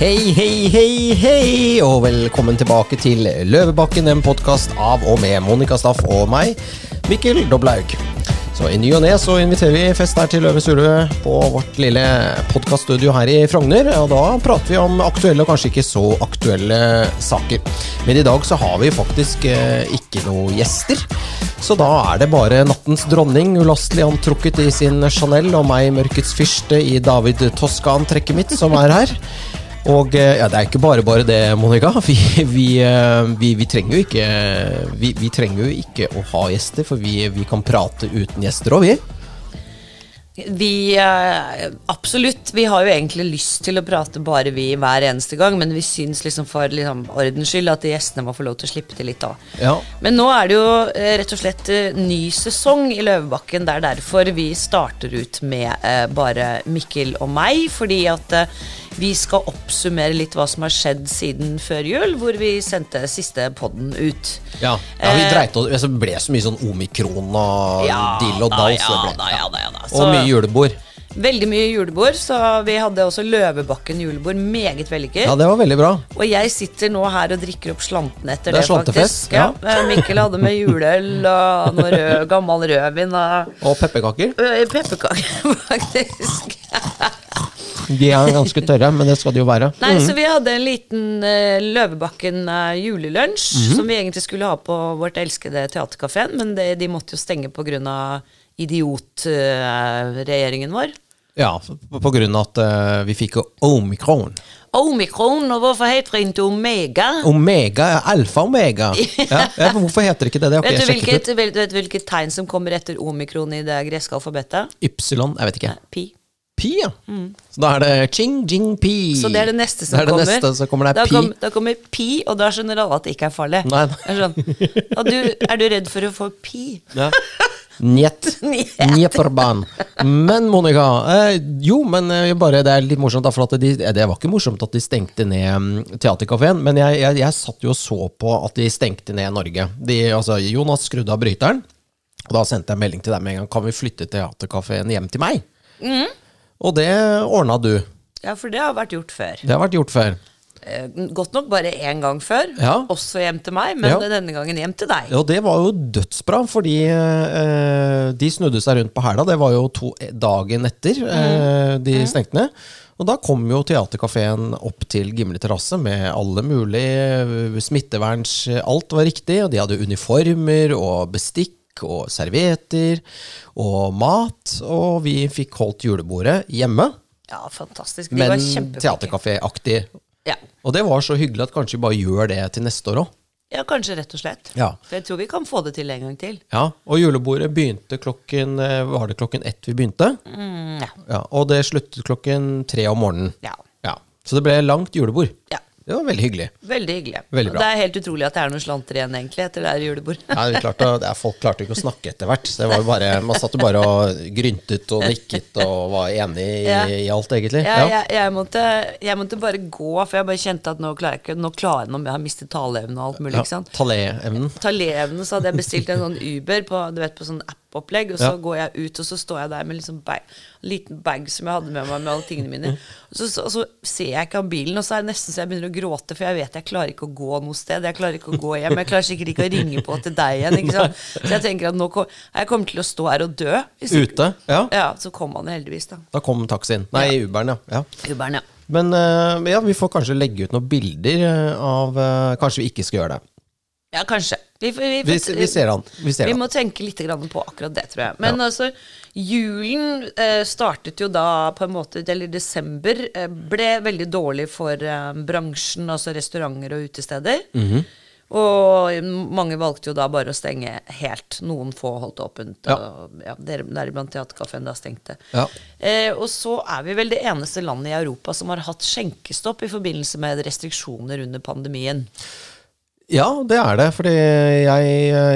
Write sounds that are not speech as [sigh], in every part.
Hei, hei, hei, hei, og velkommen tilbake til Løvebakken, en podkast av og med Monica Staff og meg, Mikkel Doblaug. Så I ny og ne så inviterer vi fest her til Løve Sule på vårt lille podkaststudio her i Frogner. Og da prater vi om aktuelle og kanskje ikke så aktuelle saker. Men i dag så har vi faktisk eh, ikke noen gjester. Så da er det bare nattens dronning, ulastelig antrukket i sin Chanel, og meg, mørkets fyrste i David Toskan-trekket mitt, som er her. Og eh, ja, det er ikke bare bare det, Monica. [laughs] Vi, vi, eh, vi, vi trenger jo ikke vi, trenger jo ikke å ha gjester, for vi, kan prate uten gjester òg, vi. Vi eh, Absolutt. Vi har jo egentlig lyst til å prate bare vi hver eneste gang, men vi syns liksom for liksom, ordens skyld at gjestene må få lov til å slippe til litt òg. Ja. Men nå er det jo rett og slett ny sesong i Løvebakken. Det er derfor vi starter ut med eh, bare Mikkel og meg, fordi at eh, vi skal oppsummere litt hva som har skjedd siden før jul, hvor vi sendte siste podden ut. Ja, ja vi dreit oss Det ble så mye sånn omikron og ja, dill og dals. Ja, da, ja, da, ja, da. Og mye julebord. Veldig mye julebord, så vi hadde også Løvebakken julebord. Meget vellykket. Ja, det var veldig bra. Og jeg sitter nå her og drikker opp slanten etter det, det faktisk. Ja. ja. Mikkel hadde med juleøl og noe rød, gammel rødvin. Og, og pepperkaker. Pepperkaker, [laughs] faktisk. De er ganske tørre, men det skal de jo være. Nei, mm. Så vi hadde en liten uh, Løvebakken uh, julelunsj, mm -hmm. som vi egentlig skulle ha på vårt elskede teaterkafeen, men det, de måtte jo stenge pga. idiotregjeringen uh, vår. Ja, på grunn av at uh, vi fikk omikron. Omikron, og hvorfor heter det ikke omega? Omega er alfa-omega. [laughs] ja, ja, hvorfor heter det ikke det? det vet, du hvilket, vet, du hvilket tegn som kommer etter omikron i det greske alfabetet? Ypsilon? Jeg vet ikke. Pi. Pi, ja. Mm. Så da er det ching, jing, pi. Så det er det neste som det det kommer. Neste, så kommer det da. Kom, da kommer pi, og da skjønner alle at det ikke er farlig. Nei, nei. Er, sånn. du, er du redd for å få pi? Ja. Njet. [laughs] Njetorban. Men Monica eh, Jo, men eh, bare, det er litt morsomt, da, for de, det var ikke morsomt at de stengte ned teaterkafeen, Men jeg, jeg, jeg, satt jo og så på at de stengte ned Norge. De, altså, Jonas skrudde av bryteren. Og da sendte jeg melding til dem en gang. Kan vi flytte teaterkafeen hjem til meg? Mm. Og det ordna du. Ja, for det har vært gjort før. Det har vært gjort før. Eh, godt nok bare én gang før, ja. også hjem til meg, men ja. denne gangen hjem til deg. Ja, det var jo dødsbra, fordi eh, de snudde seg rundt på hæla. Det var jo to, dagen etter eh, de mm. stengte ned. Og da kom jo Theatercaféen opp til Gimle terrasse med alle mulige eh, smitteverns Alt var riktig, og de hadde uniformer og bestikk og servietter og mat. Og vi fikk holdt julebordet hjemme. Ja, fantastisk. De men teaterkaféaktig. Ja. Og det var så hyggelig at kanskje vi bare gjør det til neste år òg. Ja, kanskje rett og slett. Ja. For jeg tror vi kan få det til en gang til. Ja, Og julebordet begynte klokken eh, Var det klokken ett vi begynte? Mm, ja. ja. Og det sluttet klokken tre om morgenen. Ja. ja. Så det ble langt julebord. Ja. Det var veldig hyggelig. Veldig hyggelig. Veldig det er helt utrolig at det er noen slanter igjen egentlig etter det her julebordet. ja, det det er, folk klarte ikke å snakke etter hvert. Det var bare, man satt jo bare og gryntet og nikket og var enig i, ja. i alt, egentlig. Ja, jeg, jeg, måtte, jeg, måtte, bare gå, for jeg bare kjente at nå klarer jeg ikke Nå klarer jeg, jeg har mistet taleevnen og alt mulig. sant? Taleevnen. Taleevnen, så hadde jeg bestilt en sånn Uber på, du vet, på sånn app opplegg, og så ja. går jeg ut, og så står jeg der med liksom bag, en liten bag som jeg hadde med meg med alle tingene mine. Og [laughs] så, så, så ser jeg ikke av bilen, og så er det nesten så jeg begynner å gråte, for jeg vet jeg klarer ikke å gå noe sted. Jeg klarer ikke å gå hjem. Jeg klarer sikkert ikke å ringe på til deg igjen. Ikke sant? [laughs] Så jeg tenker at nå kom, jeg kommer til å stå her og dø. Ute? Ja. ja. Så kom han heldigvis, da. Da kom taxien. Nei, ja. Uberen, ja. ja. Uberen, ja. Men uh, ja, vi får kanskje legge ut noen bilder eh, av uh, Kanskje vi ikke skal gjøre det. Ja, kanskje. Vi, vi, vi, vi ser han. Vi, ser må tenke litt på akkurat det, tror jeg. Men ja. altså, julen eh, startet jo da på en måte Eller desember eh, ble veldig dårlig for eh, bransjen, altså restauranter og utesteder. Mm -hmm. Og mange valgte jo da bare å stenge helt. Noen få holdt åpent. Ja. Og, ja, Deriblant Teaterkafeen da stengte. Ja. Eh, og så er vi vel det eneste landet i Europa som har hatt skjenkestopp i forbindelse med restriksjoner under pandemien. Ja, det er det. Fordi jeg,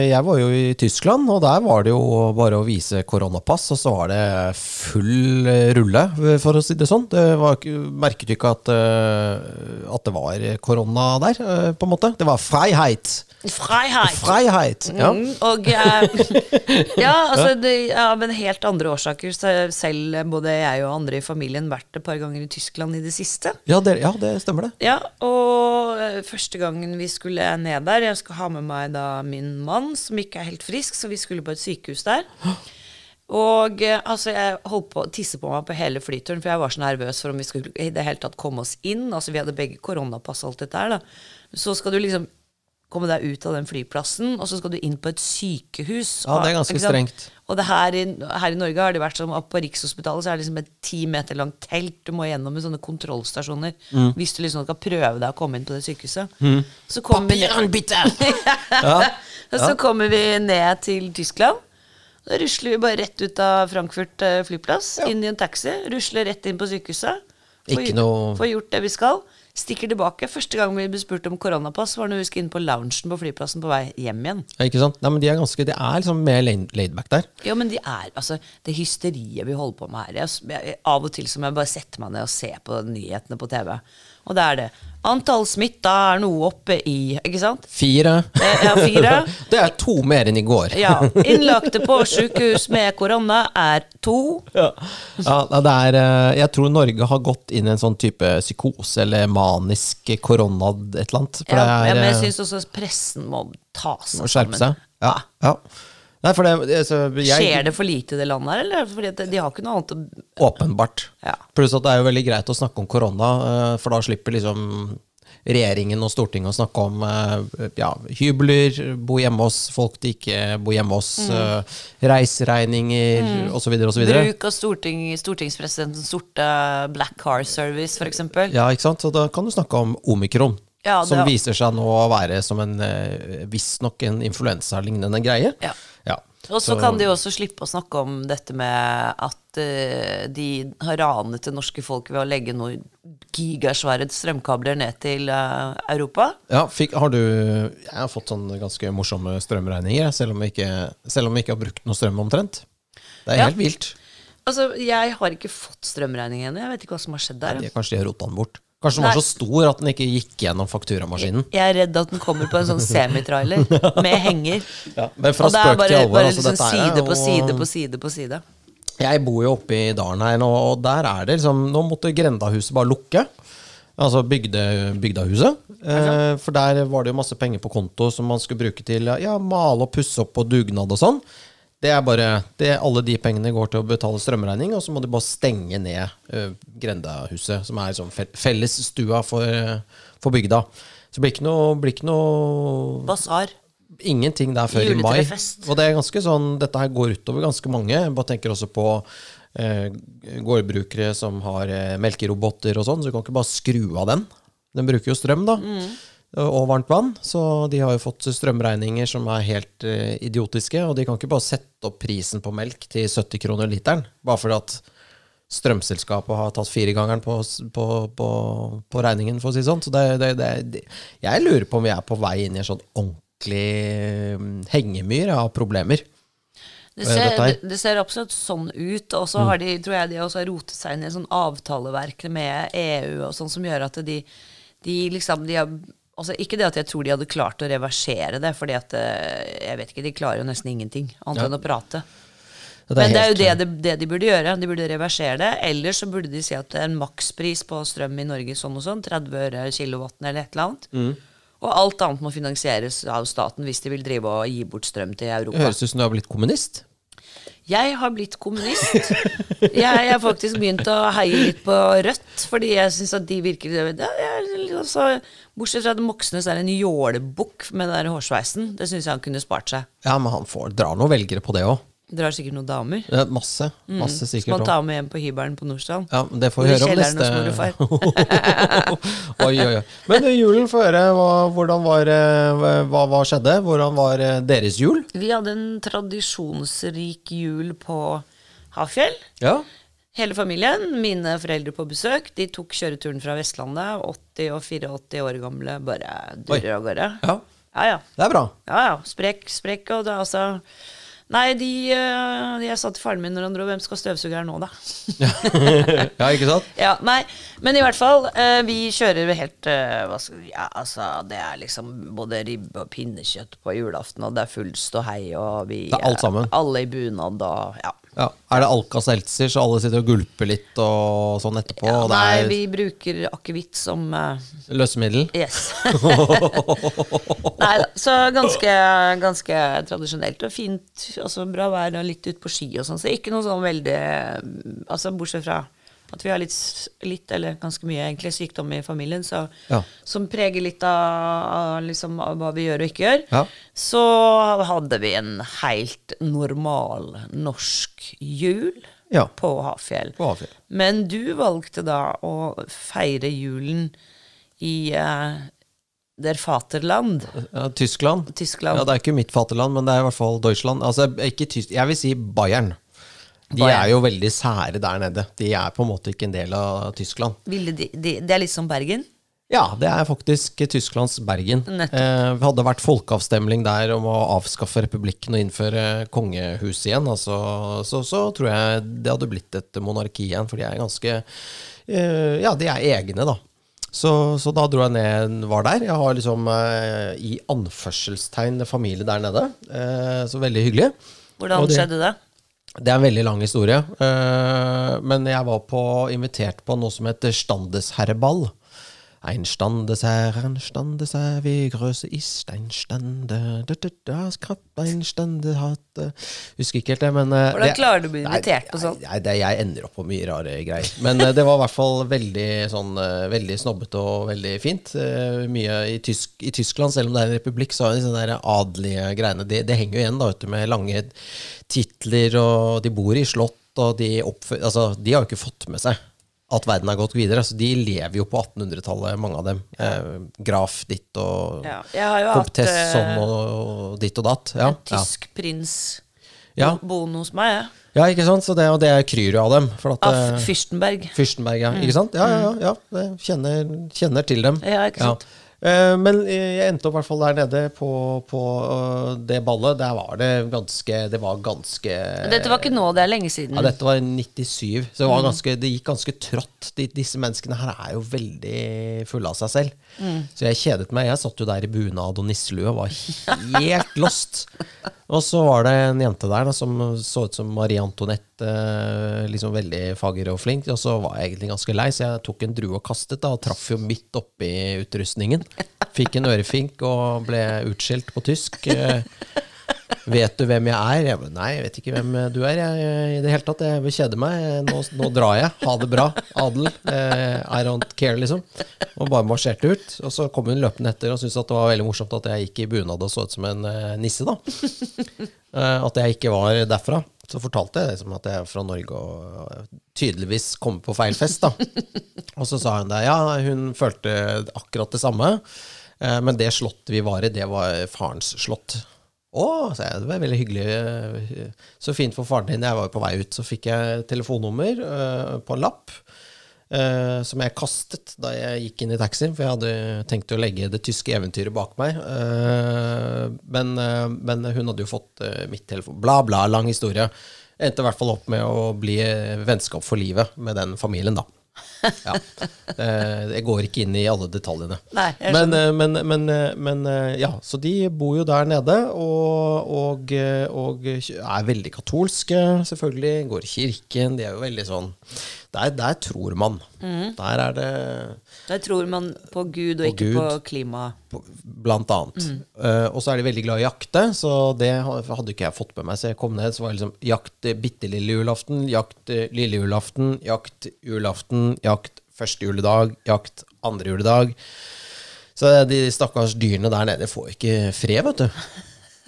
jeg, var jo i Tyskland, og der var det jo bare å vise koronapass, og så var det full rulle, for å si det sånn. Det var, merket du ikke at, at, det var korona der, på en måte. Det var freiheit. Freiheit. Freiheit. Ja. Mm, og eh, [laughs] Ja, altså det, av en helt andre årsaker. Så selv både jeg og andre i familien vært et par ganger i Tyskland i det siste. Ja, det, ja, det stemmer, det. Ja, og eh, første gangen vi skulle ned der Jeg skal ha med meg da min mann, som ikke er helt frisk, så vi skulle på et sykehus der. [gasps] Og eh, altså, jeg holdt på å tisse på meg på hele flyturen, for jeg var så nervøs for om vi skulle i det hele tatt komme oss inn. Altså, vi hadde begge koronapass og alt dette her, da. Så skal du liksom komme deg ut av den flyplassen, og så skal du inn på et sykehus. Ja, det er ganske strengt. Og det her, i, her i Norge har det vært som at på Rikshospitalet så er det liksom et ti meter langt telt du må gjennom med sånne kontrollstasjoner Mm. hvis du liksom skal prøve deg å komme inn på det sykehuset. Så kommer vi [laughs] ja. Og så kommer vi ned til Tyskland. Da rusler vi bare rett ut av Frankfurt flyplass, flyplass, inn i en taxi, rusler rett inn på sykehuset. Får, noe- får gjort det vi skal. Stikker tilbake. Første gang vi ble spurt om koronapass, var når vi skulle inn på loungen på flyplassen på vei hjem igjen. Ja, Ikke sant? Nei, men de er ganske De er liksom mer laid- laidback der. Ja, men de er, altså, det hysteriet vi holder på med her jeg, jeg, Av og til så må jeg bare sette meg ned og se på nyhetene på TV. Og det er det. Antall smitta er noe oppe i Ikke sant? Fire. Eh, Ja, fire. [laughs] Det er to mer enn i går. Ja. [laughs] Innlagte på sykehus med korona er to. Ja, ja det er, eh, jeg tror Norge har gått inn i en sånn type psykose eller manisk korona et eller annet. For Ja, det ja, er, men jeg eh, syns også pressen må ta seg må skjerpe seg. Ja, ja. Nei, for det, altså, jeg, Skjer det for lite i det landet her, eller? Fordi de har ikke noe annet å Åpenbart. Ja. Pluss at det er jo veldig greit å snakke om korona, eh, for da slipper liksom regjeringen og Stortinget å snakke om eh, ja, hybler, bo hjemme hos folk de ikke bor hjemme hos, Mm. eh, reiseregninger osv. osv. Bruk av storting, stortingspresidentens sorte black car service, f.eks. Ja, ikke sant? Så da kan du snakke om omikron. Ja, som som viser seg nå å være som en visstnok en influensalignende greie. Ja. Og så kan de jo også slippe å snakke om dette med at uh, de har ranet det norske folk ved å legge noen gigasvære strømkabler ned til uh, Europa. Ja, fikk, har du Jeg har fått sånne ganske morsomme strømregninger, selv om vi ikke, om vi ikke har brukt noe strøm omtrent. Det er Ja. helt vilt. Altså, Jeg har ikke fått strømregning ennå. Jeg vet ikke hva som har skjedd der. De, kanskje de har rota den bort. Kanskje den var Nei. så stor at den ikke gikk gjennom fakturamaskinen. Jeg er redd at den kommer på en sånn semitrailer [laughs] med henger. Ja, men fra Og det er spøk bare, til alvor. bare Altså, liksom dette er side på side på side på side. Jeg bor jo oppe i dalen her nå, og der er det liksom Nå måtte Grendahuset bare lukke. Altså bygde, Bygdahuset. Eh, for der var det jo masse penger på konto som man skulle bruke til ja, male og pusse opp og dugnad og sånn. Det er bare, det, Alle de pengene går til å betale strømregning, og så må de bare stenge ned uh, Grendahuset, som er liksom fe- fellesstua for, uh, for bygda. Så det blir ikke noe, blir ikke noe Basar. ingenting der før i mai. Og det er ganske sånn, dette her går utover ganske mange. Jeg bare tenker også på uh, gårdbrukere som har melkeroboter og sånn, så du kan ikke bare skru av den. Den bruker jo strøm, da. Og varmt vann. Så de har jo fått strømregninger som er helt eh, idiotiske. Og de kan ikke bare sette opp prisen på melk til 70 kroner literen, bare fordi at strømselskapet har tatt firegangeren på, på, på, på regningen, for å si det sånn. Så det, det, det, jeg lurer på om vi er på vei inn i en sånn ordentlig mm, hengemyr av problemer. Det ser, det, ser absolutt sånn ut. Og så har de, tror jeg de også rotet seg inn i sånn avtaleverk med EU og sånn som gjør at de, de liksom de har, altså Ikke det at jeg tror de hadde klart å reversere det, fordi at eh, jeg vet ikke, de klarer jo nesten ingenting annet Ja. enn å prate. Det Men det er jo det, de- det de burde gjøre. De burde reversere det. Eller så burde de si at det er en makspris på strøm i Norge sånn og sånn. 30 øre kilowatten eller et eller annet. Mm. Og alt annet må finansieres av staten hvis de vil drive og gi bort strøm til Det Europa. høres ut som du har blitt kommunist. Jeg har blitt kommunist. Jeg har faktisk begynt å heie litt på Rødt, fordi jeg syns at de virker altså, Bortsett fra at Moxnes er en jålebukk med den der hårsveisen. Det syns jeg han kunne spart seg. Ja, men han får drar noen velgere på det òg. Drar sikkert noen damer. Masse. Masse Som sikkert han også. tar med hjem på hybelen på Nordstrand. Ja, det får vi høre om neste [laughs] oi, oi, oi. Men eh, julen, få høre. Hva, hvordan var, eh, hva, hva skjedde? Hvordan var eh, deres jul? Vi hadde en tradisjonsrik jul på Hafjell. Ja. Hele familien, mine foreldre på besøk, de tok kjøreturen fra Vestlandet. 80 og 84 år gamle, bare durrer av gårde. ja. Ja, ja. Det er bra. Ja, ja. Sprekk, sprekk, og det er altså Nei, de, de, Jeg sa til faren min når han dro, hvem skal støvsuge her nå, da? [laughs] ja, ikke sant? Ja, nei, Men i hvert fall, eh, vi kjører helt eh, hva skal, Ja, altså, det er liksom både ribbe og pinnekjøtt på julaften, og det er full ståhei, og vi Det er alt sammen. Alle i bunad og ja. Ja. Er det Alka Seltzer, så alle sitter og gulper litt og sånn etterpå? ja nei, vi bruker akevitt som uh, løsemiddel? Yes. [laughs] Nei da. Så ganske, ganske tradisjonelt og fint. Altså bra vær og litt ute på ski og sånn. Så ikke noe sånn veldig Altså bortsett fra at vi har litt, litt eller ganske mye egentlig sykdom i familien, så, Ja. som preger litt av, av, liksom, av hva vi gjør og ikke gjør. Ja. Så hadde vi en helt normal norsk jul Ja. på Hafjell. På Hafjell. Men du valgte da å feire julen i eh, der faterland. Ja, Tyskland? Tyskland. Ja, Det er ikke mitt faterland, men det er i hvert fall Deutschland. Altså, ikke tysk, jeg vil si Bayern. De er jo veldig sære der nede. De er på en måte ikke en del av Tyskland. Ville de, de, det er litt som Bergen? Ja, det er faktisk Tysklands Bergen. Nettopp. Eh, hadde vært folkeavstemning der om å avskaffe republikken og innføre kongehus igjen. Altså, så, så tror jeg det hadde blitt et monarki igjen, for de er ganske eh, Ja, de er egne, da. Så, så da dro jeg ned, var der. Jeg har liksom eh, i anførselstegn familie der nede. Eh, så veldig hyggelig. Hvordan det- skjedde det? Det er en veldig lang historie. eh, men jeg var på, invitert på noe som heter Standesherreball. Ein Standesherren, Standesherr, wie grøse ist ein Stande ein Stande hatte Husker ikke helt det, men eh, Hvordan det- klarer du å bli invitert på sånt? Nei, det, jeg ender opp på mye rare greier. Men eh, det var i hvert fall veldig sånn eh, Veldig snobbete og veldig fint. Eh, mye i, Tysk, I Tyskland, selv om det er en republikk, så har de sånne adelige greiene. Det, det henger jo igjen da, vet med lange titler, og de bor i slott, og de oppfører Altså, de har jo ikke fått med seg at verden har gått videre. Altså, de lever jo på 1800-tallet, mange av dem. Eh, graf ditt og Ja, komtesse eh, sånn og ditt og datt. Ja, en tysk prins Ja. bo- boende hos meg, jeg. ja. ja, ikke sant? Så det, og det kryr jo av dem. For at, Av eh, Fyrstenberg. Fyrstenberg, ja. Ikke sant? Ja, ja, ja. ja. Kjenner, kjenner til dem. Ja, ikke sant? Eh, Men jeg endte opp i hvert fall der nede på, på øh, det ballet. Der var det ganske Det var ganske Dette var ikke nå, det er lenge siden. ja, dette var i 97, så det, var ganske, det gikk ganske trått. De, disse menneskene her er jo veldig fulle av seg selv. Så jeg kjedet meg. Jeg satt jo der i bunad og nisselue og var helt lost. Og så var det en jente der da, som så ut som Marie Antoinette, eh, liksom veldig fager og flink. Og så var jeg egentlig ganske lei, så jeg tok en drue og kastet, da, og traff jo midt oppi utrustningen. Fikk en ørefink og ble utskjelt på tysk. Eh, Vet du hvem jeg er? Jeg, nei, jeg vet ikke hvem du er. Jeg, i det hele tatt, jeg vil kjede meg. Nå, nå drar jeg. Ha det bra, Adel. Eh, I don't care, liksom. Og bare marsjerte ut. Og så kom hun løpende etter og syntes at det var veldig morsomt at jeg gikk i bunad og så ut som en eh, nisse, da. At jeg ikke var derfra. Så fortalte jeg liksom at jeg er fra Norge og eh, tydeligvis kom på feil fest, da. [laughs] Og så sa hun det. Ja, hun følte akkurat det samme. Eh, Men det slottet vi var i, det var farens slott. Å, sa jeg. Det var veldig hyggelig. Så fint for faren din. Jeg var jo på vei ut. Så fikk jeg telefonnummer eh, på en lapp. Eh, som jeg kastet da jeg gikk inn i taxien, for jeg hadde tenkt å legge det tyske eventyret bak meg. Uh, men, uh, men hun hadde jo fått mitt telefon. Bla, bla, lang historie. Endte i hvert fall opp med å bli vennskap for livet med den familien, da. Ja. Jeg går ikke inn i alle detaljene. Nei, men, men, men, men ja, så de bor jo der nede, og, og, og er veldig katolske, selvfølgelig. Går i kirken. De er jo veldig sånn Der, der tror man. Der er det Der tror man på Gud og På ikke Gud. på klima. Blant annet. Eh, og så er de veldig glad i å jakte, så det hadde ikke jeg fått med meg. Så jeg kom ned, så var det liksom jakt eh, bitte lille julaften, jakt eh, lille julaften, jakt julaften, jakt første juledag, jakt andre juledag. Så de stakkars dyrene der nede får ikke fred, vet du.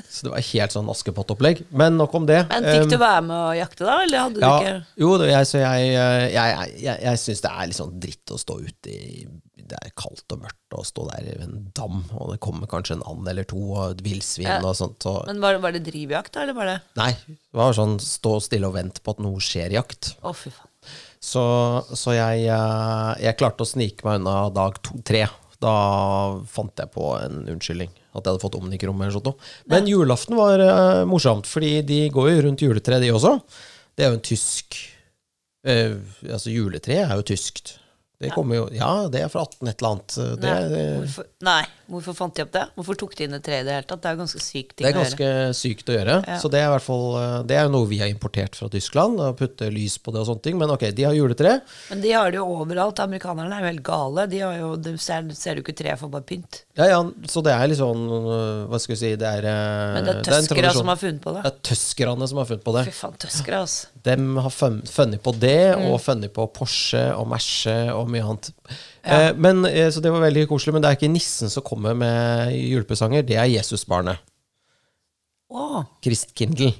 Så det var helt sånn Askepott-opplegg. Men nok om det. Men fikk du være med å jakte, da? Eller hadde du ikke jo, jeg, så jeg, jeg, jeg, jeg, jeg syns det er litt sånn dritt å stå ute i Det er kaldt og mørkt å stå der i en dam, og det kommer kanskje en and eller to og et villsvin Ja. og sånt. Og, Men var, var det drivjakt, da? Eller var det nei, det var sånn stå stille og vente på at noe skjer jakt. Å, fy faen. Så, så jeg, eh, jeg klarte å snike meg unna dag to, tre. Da fant jeg på en unnskyldning. At jeg hadde fått omnikrom eller sånt noe. Men julaften var uh, morsomt, fordi de går jo rundt juletreet, de også. Det er jo en tysk uh, Altså, juletreet er jo tyskt. Det kommer jo Ja, det er fra 18 et eller annet. Det, Nei, hvorfor, nei, hvorfor fant de opp det? Hvorfor tok de inn et tre i det hele tatt? Det er jo ganske sykt ting det er å gjøre. ganske sykt å gjøre. Ja. Så det er hvert fall eh, Det er jo noe vi har importert fra Tyskland. Og putte lys på det og sånne ting. Men ok, de har juletre. Men de har det jo overalt. Amerikanerne er jo helt gale. De har jo, de ser, ser jo ikke tre for bare pynt. Ja, ja, så det er litt sånn øh, Hva skal vi si Det er øh, Men det er tøskere som har funnet på det. Det er tøskerne som har funnet på det. Fy faen, tøskere, altså. De har funnet på det, Mm. og funnet på Porsche og Merce og mye annet. Eh, men, eh, så det var veldig koselig. Men det er ikke nissen som kommer med julepresanger, det er Jesusbarnet. Å, Christkindl.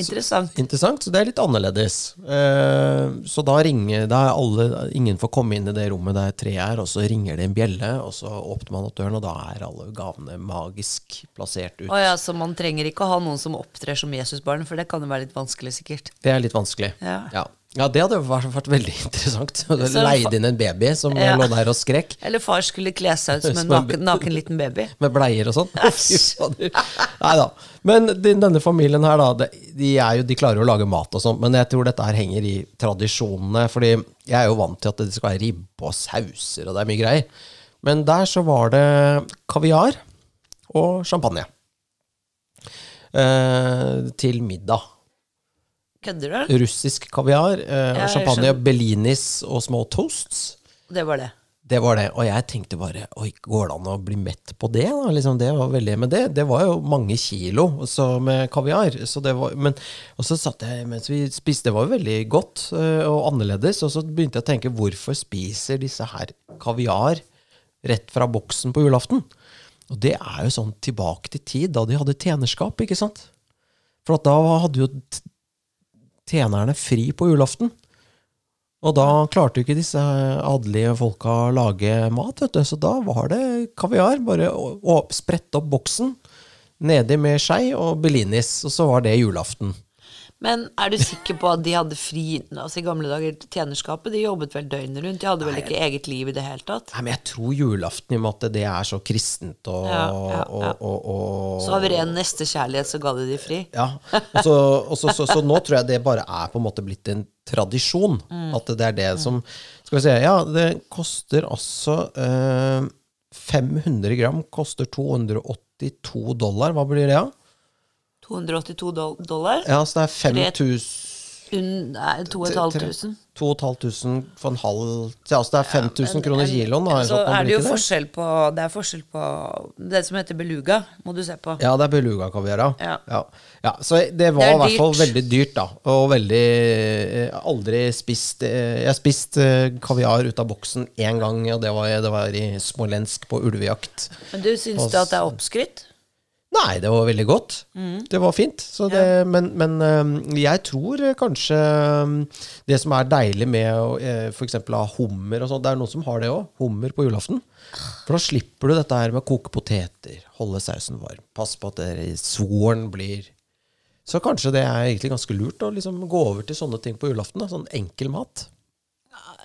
interessant. Interessant, så det er litt annerledes. Eh, så da ringer da er alle, Ingen får komme inn i det rommet der treet er, og så ringer det en bjelle, og så åpner man opp døren, og da er alle gavene magisk plassert ut. Oh ja, så man trenger ikke å ha noen som opptrer som Jesusbarn, for det kan jo være litt vanskelig, sikkert. Det er litt vanskelig. Ja. Ja, ja det hadde vært, vært veldig [laughs] interessant. Leid inn en baby som Ja. lå der og skrek. Eller far skulle kle seg ut som [laughs] en naken, naken liten baby. [laughs] Med bleier og sånn. Nei da. Men denne familien her, da, de, de, er jo, de klarer jo å lage mat og sånn, men jeg tror dette her henger i tradisjonene. Fordi jeg er jo vant til at det skal være ribbe og sauser, og det er mye greier. Men der så var det kaviar og champagne. Eh, til middag. Kødder du? Russisk kaviar, eh, jeg champagne, skjønner. bellinis og små toasts. Det var det. Det var det. Og jeg tenkte bare Oi, går det an å bli mett på det? da? Liksom, det var veldig, men det, det var jo mange kilo så med kaviar. Så det var, men, og så satt jeg mens vi spiste, det var jo veldig godt eh, og annerledes. Og så begynte jeg å tenke hvorfor spiser disse her kaviar rett fra boksen på julaften? Og det er jo sånn tilbake til tid da de hadde tjenerskap, ikke sant? For at da hadde jo t- tjenerne fri på julaften. Og da klarte jo ikke disse adelige folka å lage mat, vet du. Så da var det kaviar. Bare å, å sprette opp boksen, nedi med skei og Bellinis, og så var det julaften. Men er du sikker på at de hadde fri altså I gamle dager, tjenerskapet, de jobbet vel døgnet rundt? De hadde vel ikke eget liv i det hele tatt? Nei, men jeg tror julaften, i og med at det er så kristent og, Ja, ja, ja. og, og, og Så av ren nestekjærlighet så ga de de fri? Ja, så, så, så, så nå tror jeg det bare er på en måte blitt en tradisjon. At det er det som Skal vi se, ja, det koster altså øh, 500 gram koster 282 dollar. Hva blir det, da? 282 dollar? Ja, så det er 5000 2500. 2500 for en halv ja, altså Det er 5000 kroner kiloen. Da, Så er det jo det? forskjell på Det er forskjell på det som heter beluga, må du se på. Ja, det er beluga-kaviar, ja. Ja. ja. Ja, Så det var i hvert fall veldig dyrt, da. Og veldig eh, Aldri spist eh, Jeg har spist eh, kaviar ut av boksen én gang, og det var, det var i Smolensk på ulvejakt. Men du syns du at det er oppskrytt? Nei, det var veldig godt. Mm. Det var fint. Så det, Men, men eh, jeg tror eh, kanskje eh, det som er deilig med å eh, for eksempel ha hummer og sånt, Det er noen som har det òg. Hummer på julaften. For da slipper du dette her med å koke poteter, holde sausen varm, passe på at svoren blir Så kanskje det er egentlig ganske lurt å liksom gå over til sånne ting på julaften. Da. Sånn enkel mat.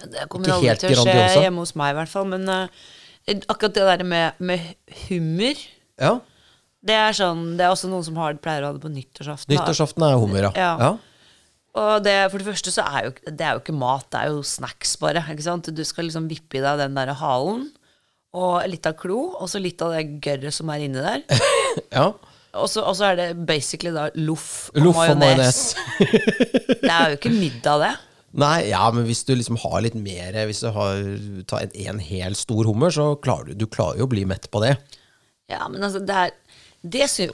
Det kommer Ikke aldri til å skje hjemme hos meg, i hvert fall. Men uh, akkurat det der med, med hummer Ja. Det er, sånn, det er også noen som har, pleier å ha det på nyttårsaften. Nyttårsaften er hummer, ja. Ja. ja. Og det, for det første så er jo, det er jo ikke mat, det er jo snacks bare. Ikke sant? Du skal liksom vippe i deg den der halen, og litt av klo, og så litt av det gørret som er inni der. [laughs] ja. Og så, er det basically da loff og Luff majones. Det er jo ikke middag, det. Nei, ja, men hvis du liksom har litt mer Hvis du har tar en, en hel stor hummer, så klarer du, du klarer jo å bli mett på det. Ja, men altså, det er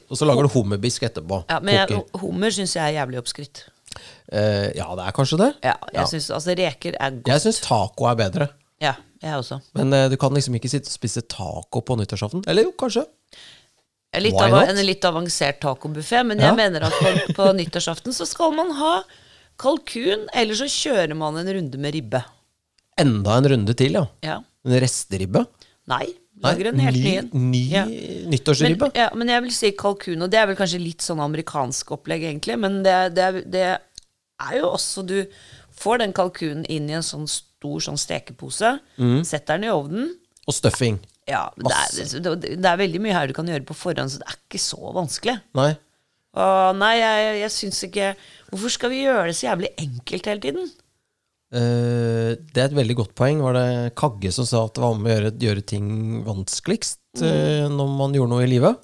Og så lager du hummerbisk etterpå. ja, men jeg, Hummer syns jeg er jævlig oppskrytt. Eh, ja, det er kanskje det. Ja, jeg synes, altså Reker er godt. Jeg syns taco er bedre. Ja, jeg også. Men eh, du kan liksom ikke sitte og spise taco på nyttårsaften. Eller jo, kanskje. Litt av, en litt avansert tacobuffé, men Ja. jeg mener at på, på [laughs] nyttårsaften så skal man ha kalkun, eller så kjører man en runde med ribbe. Enda en runde til, ja. Ja. En resteribbe. Nei, lager en helt ny ny, en. ny Ja. nyttårsribbe. Men, ja, men jeg vil si kalkun, og det er vel kanskje litt sånn amerikansk opplegg, egentlig. Men det, det, det er jo også Du får den kalkunen inn i en sånn stor sånn stekepose, Mm. setter den i ovnen, Og stuffing. Ja, det er, det, det er veldig mye her du kan gjøre på forhånd, så det er ikke så vanskelig. Nei. Og nei, jeg, jeg syns ikke Hvorfor skal vi gjøre det så jævlig enkelt hele tiden? Eh, det er et veldig godt poeng. Var det Kagge som sa at det var om å gjøre, gjøre ting vanskeligst eh, når man gjorde noe i livet?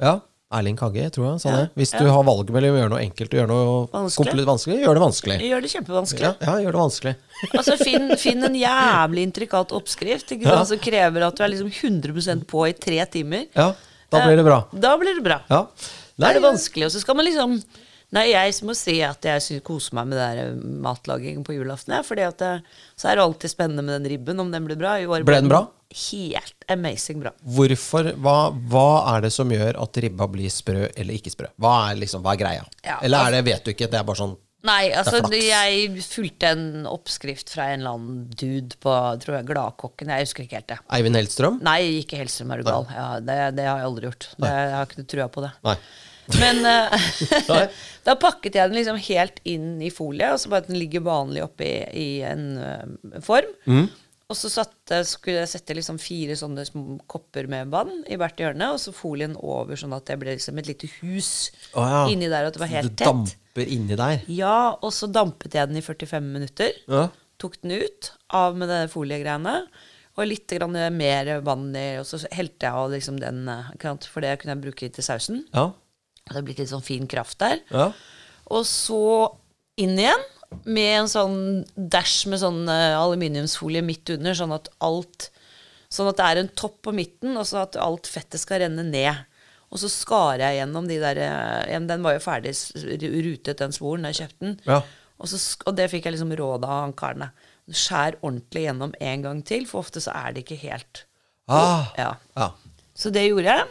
Ja. Erling Kagge, tror jeg, sa det. Hvis du har valget mellom å gjøre noe enkelt og gjøre noe Vanskelig. vanskelig, gjør det vanskelig. Gjør det kjempevanskelig. Ja, ja, gjør det vanskelig. [laughs] Altså, finn, finn en jævlig intrikat oppskrift ikke sant, som krever at du er liksom 100% på i tre timer. Ja, da blir det bra. Da blir det bra. Ja. Da er det vanskelig. Og så skal man liksom Nei, jeg må si at jeg koser meg med det der matlagingen på julaften. Ja, fordi at det, så er det alltid spennende med den ribben, om den blir bra. Ble den bra? Helt amazing bra. Hvorfor, hva, hva er det som gjør at ribba blir sprø eller ikke sprø? Hva er, liksom, hva er greia? Ja, eller er det, vet du ikke, det er bare sånn Nei, altså jeg fulgte en oppskrift fra en eller annen dude på tror jeg, Gladkokken. Jeg husker ikke helt det. Eivind Hellstrøm? Nei, ikke Hellstrøm, er du gal. Ja, det, det har jeg aldri gjort. Det, jeg har ikke trua på det. Nei. Men eh, [laughs] [laughs] da pakket jeg den liksom helt inn i folie, og så bare at den ligger vanlig oppi i en uh, form. Mm. Og så satte, skulle jeg sette liksom fire sånne små kopper med vann i hvert hjørne, og så folien over, sånn at det ble liksom et lite hus oh, ja. inni der, og at det var helt tett. Du damper inni der. Ja, og så dampet jeg den i 45 minutter. Ja. Tok den ut, av med det foliegreiene. Og litt mer vann i, og så helte jeg av liksom den, eh, for det kunne jeg bruke til sausen. Ja. Det er blitt litt sånn fin kraft der. ja. Og så inn igjen med en sånn dash med sånn eh, aluminiumsfolie midt under, sånn at alt Sånn at det er en topp på midten, og så at alt fettet skal renne ned. Og så skar jeg gjennom de der eh, Den var jo ferdig rutet, den svoren, da jeg kjøpte den. Ja. Og, så, og det fikk jeg liksom råd av han karen. Skjær ordentlig gjennom en gang til, for ofte så er det ikke helt Ah. Ja. ja. Så det gjorde jeg.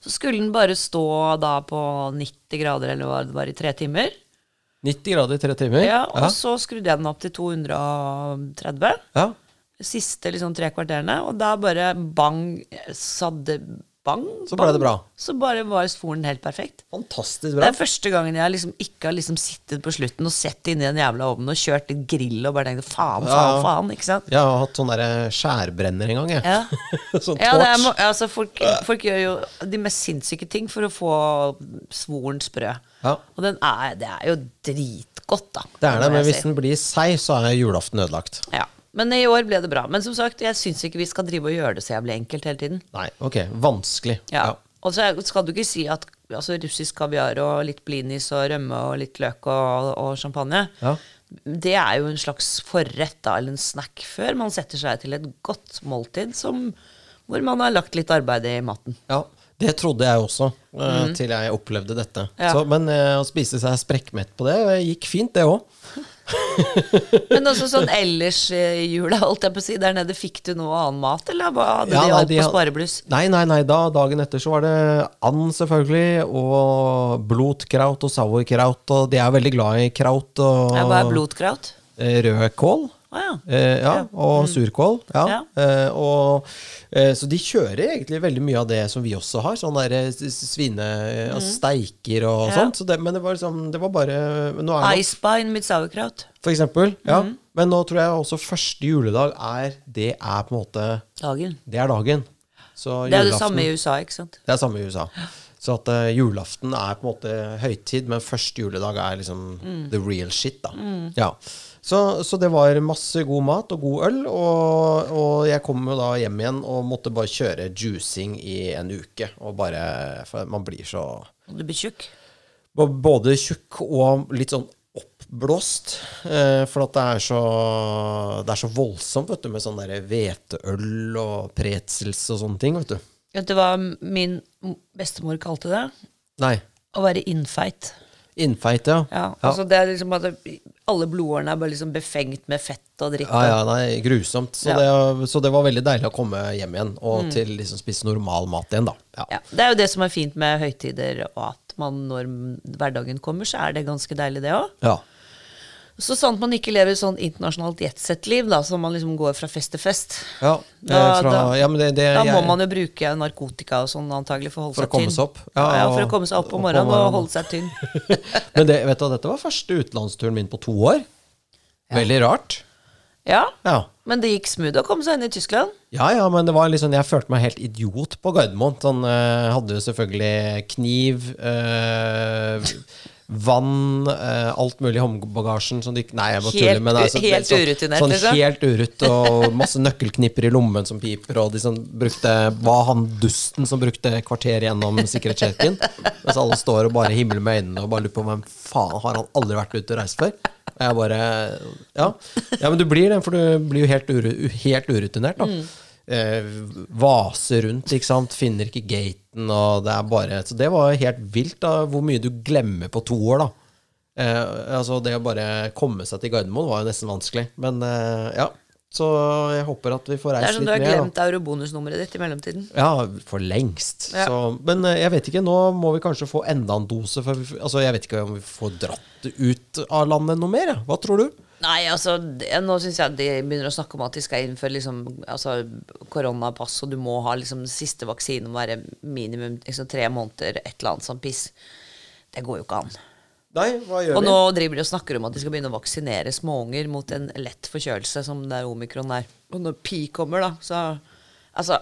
Så skulle den bare stå da på 90 grader, eller hva det var, i tre timer. 90 grader i tre timer? Ja, og ja. så skrudde jeg den opp til 230. ja. Siste liksom tre kvarterene. Og da bare bang, sa det bang. Så ble bang. det bra. Så bare var svoren helt perfekt. Fantastisk bra. Det er første gangen jeg liksom ikke har liksom sittet på slutten og sett inni den jævla ovnen og kjørt litt grill og bare tenkt faen, faen, Ja, faen. Ikke sant? Jeg har hatt sånn derre skjærbrenner en gang, jeg. Ja. [laughs] sånn Ja, torch. er, altså folk, folk gjør jo de mest sinnssyke ting for å få svoren sprø. Ja. Og den er, det er jo dritgodt, da. Det er det, men hvis den blir seig, så er julaften ødelagt. ja. Men i år ble det bra. Men som sagt, jeg syns ikke vi skal drive og gjøre det så jævlig enkelt hele tiden. Nei, ok. Vanskelig. Ja. Og så skal du ikke si at altså, russisk kaviar og litt blinis og rømme og litt løk og, og champagne Ja. Det er jo en slags forrett da, eller en snack før man setter seg til et godt måltid som, hvor man har lagt litt arbeid i maten. Ja, det trodde jeg også, eh, til jeg opplevde dette. Mm. Ja. Så, men eh, å spise seg sprekkmett på det eh, gikk fint, det òg. Men også sånn ellers i jula, holdt jeg på å si, der nede, fikk du noe annen mat, eller hva hadde Ja, de alt på sparebluss? Nei, nei, nei. Da, dagen etter så var det and, selvfølgelig, og blotkraut og sauerkraut, og de er veldig glad i kraut og Ja, Hva er blodkraut? eh, rødkål. Ja. Eh, ja, og surkål. Ja. Eh, og, eh, så de kjører egentlig veldig mye av det som vi også har. Sånn der eh, svine... Mm. altså steiker og sånt. Så det, men det var liksom Det var bare nå Eisbein med sauerkraut. For eksempel. Ja. Mm. Men nå tror jeg også første juledag er Det er på en måte Dagen. Det er dagen. Så Det er det samme i USA, ikke sant? Det er samme i USA. Så at uh, julaften er på en måte høytid, men første juledag er liksom Mm. the real shit, da. Ja. Så, så det var masse god mat og god øl, og, og jeg kom jo da hjem igjen og måtte bare kjøre juicing i en uke. Og bare For man blir så du blir tjukk. Både tjukk og litt sånn oppblåst. Eh, for at det er så Det er så voldsomt, vet du, med sånn derre hveteøl og pretzels og sånne ting, vet du. Vet du hva min bestemor kalte det? Nei. Å være innfeit. Innfeit, ja. Ja, altså det er liksom at Alle blodårene er bare liksom befengt med fett og dritt. Ja, ja, nei, grusomt. Så, Ja. det, så det var veldig deilig å komme hjem igjen og til liksom spise normal mat igjen, da. Ja. Ja, det er jo det som er fint med høytider, og at man når hverdagen kommer, så er det ganske deilig, det òg. ja. Så sant man ikke lever sånn internasjonalt jetsett-liv, da, som man liksom går fra fest til fest. Ja, Da- eh, fra, da- ja, men det, det Da må jeg- man jo bruke narkotika og sånn antagelig for å holde For seg tynn. opp. Ja, Ja, for å komme seg opp om opp morgenen og morgenen. holde seg tynn. [laughs] Men det, vet du, dette var første utenlandsturen min på to år. Veldig rart. Ja, Ja. men det gikk smooth å komme seg inn i Tyskland. Ja, ja, men det var liksom, jeg følte meg helt idiot på Gardermoen. Sånn, øh, hadde jo selvfølgelig kniv, eh, vann, eh, alt mulig i håndbagasjen. De- nei, jeg bare tuller. Men, altså, helt sånn, urutinert, sånn liksom? Helt urutt, og [laughs] masse nøkkelknipper i lommen som piper, og de som brukte Var han dusten som brukte kvarter gjennom sikkerhetssjekken? Mens alle står og bare himler med øynene og bare lurer på hvem faen har han aldri vært ute og reist før? Og jeg bare Ja, ja men du blir det, for du blir jo helt, uru, helt urutinert, da. Eh, vaser rundt, ikke sant. Finner ikke gaten, og det er bare Så det var helt vilt, da, hvor mye du glemmer på to år, da. Eh, altså Det å bare komme seg til Gardermoen var jo nesten vanskelig. Men eh, ja. Så jeg håper at vi får Det er som du har glemt eurobonusnummeret ditt i mellomtiden. Ja, for lengst. Ja. Så, men eh, jeg vet ikke, nå må vi kanskje få enda en dose. For vi, altså, jeg vet ikke om vi får dratt ut av landet noe mer. ja. Hva tror du? Nei, altså, det, nå syns jeg de begynner å snakke om at de skal innføre liksom, altså, koronapass, og du må ha liksom, siste vaksinen må være minimum liksom, tre måneder, et eller annet sånn piss. Det går jo ikke an. Nei, hva gjør Og vi? nå driver de og snakker om at de skal begynne å vaksinere småunger mot en lett forkjølelse, som det er omikron er. Og når pi kommer, da, så Altså,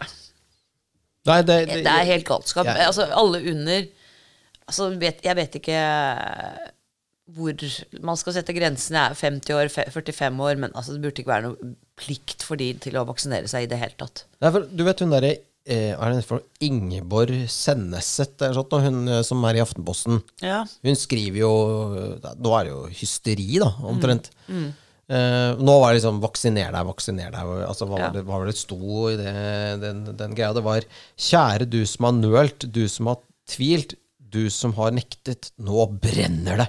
Nei, det, det, det er helt galskap. Ja. Altså, alle under Altså, vet, jeg vet ikke hvor man skal sette grensene. er 50 år, 45 år, men altså, det burde ikke være noe plikt for de til å vaksinere seg i det hele tatt. Nei, for, du vet hun derre eh? Ingeborg Senneset, hun eh, som er i Aftenposten. Ja. Hun skriver jo Nå er det jo hysteri, da, omtrent. Eh, nå var det liksom 'vaksiner deg, vaksiner deg'. Altså, hva, Ja. var det, hva var det sto i det, den, den greia? Det var 'Kjære du som har nølt, du som har tvilt, du som har nektet. Nå brenner det'.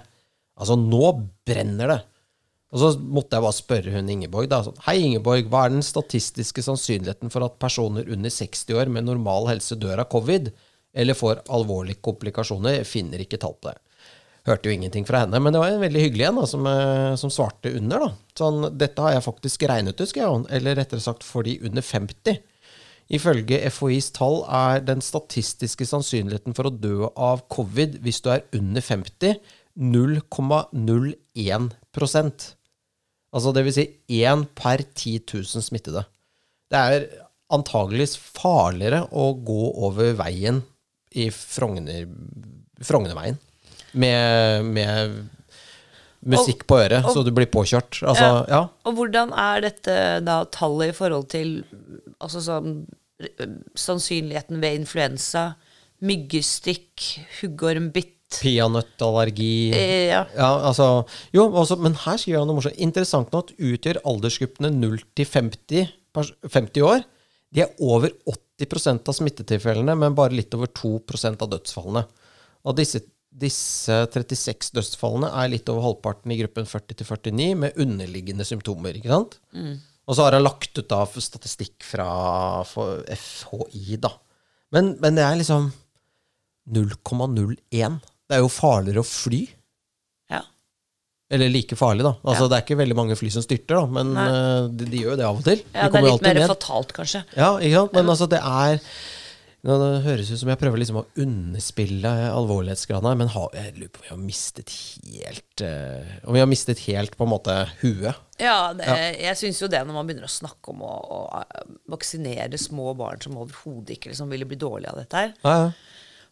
Altså, nå brenner det. Og så måtte jeg bare spørre hun Ingeborg. da, sånn, Hei, Ingeborg, hva er den statistiske sannsynligheten for at personer under 60 år med normal helse dør av covid, eller får alvorlige komplikasjoner? Jeg finner ikke tall på det. Hørte jo ingenting fra henne, men det var en veldig hyggelig en da, som, eh, som svarte under. da. Sånn, Dette har jeg faktisk regnet ut, skrev hun. Eller rettere sagt for de under 50. Ifølge FHIs tall er den statistiske sannsynligheten for å dø av covid hvis du er under 50, 0,01 Altså det vil si én per 10 000 smittede. Det er antageligvis farligere å gå over veien i Frogner, Frognerveien med, med musikk på øret, så du blir påkjørt. Altså, ja. Og hvordan er dette da tallet i forhold til altså sånn, sannsynligheten ved influensa, myggestikk, huggormbitt Peanøttallergi eh, ja. Ja, altså Jo, også, men her skriver han noe morsomt. Interessant nok utgjør aldersgruppene 0 til 50, 50 år De er over 80% av smittetilfellene, men bare litt over 2% av dødsfallene. Og disse, disse 36 dødsfallene er litt over halvparten i gruppen 40 til 49 med underliggende symptomer. ikke sant? Og så har han lagt ut da statistikk fra FHI, da. Men, men det er liksom 0,01. Det er jo farligere å fly. ja. Eller like farlig, da. Altså, Ja. Det er ikke veldig mange fly som styrter, da, men eh, de, de gjør jo det av og til. ja de det er litt mer ned. fatalt, kanskje. Ja, ikke sant? Men altså, det er nå, Det høres ut som jeg prøver liksom å underspille alvorlighetsgraden her, men har, jeg lurer på om vi har mistet helt uh, Om vi har mistet helt på en måte huet. Ja, det, jeg syns jo det når man begynner å snakke om å, å eh, vaksinere små barn som overhodet ikke liksom ville bli dårlige av dette her. Ja, ja.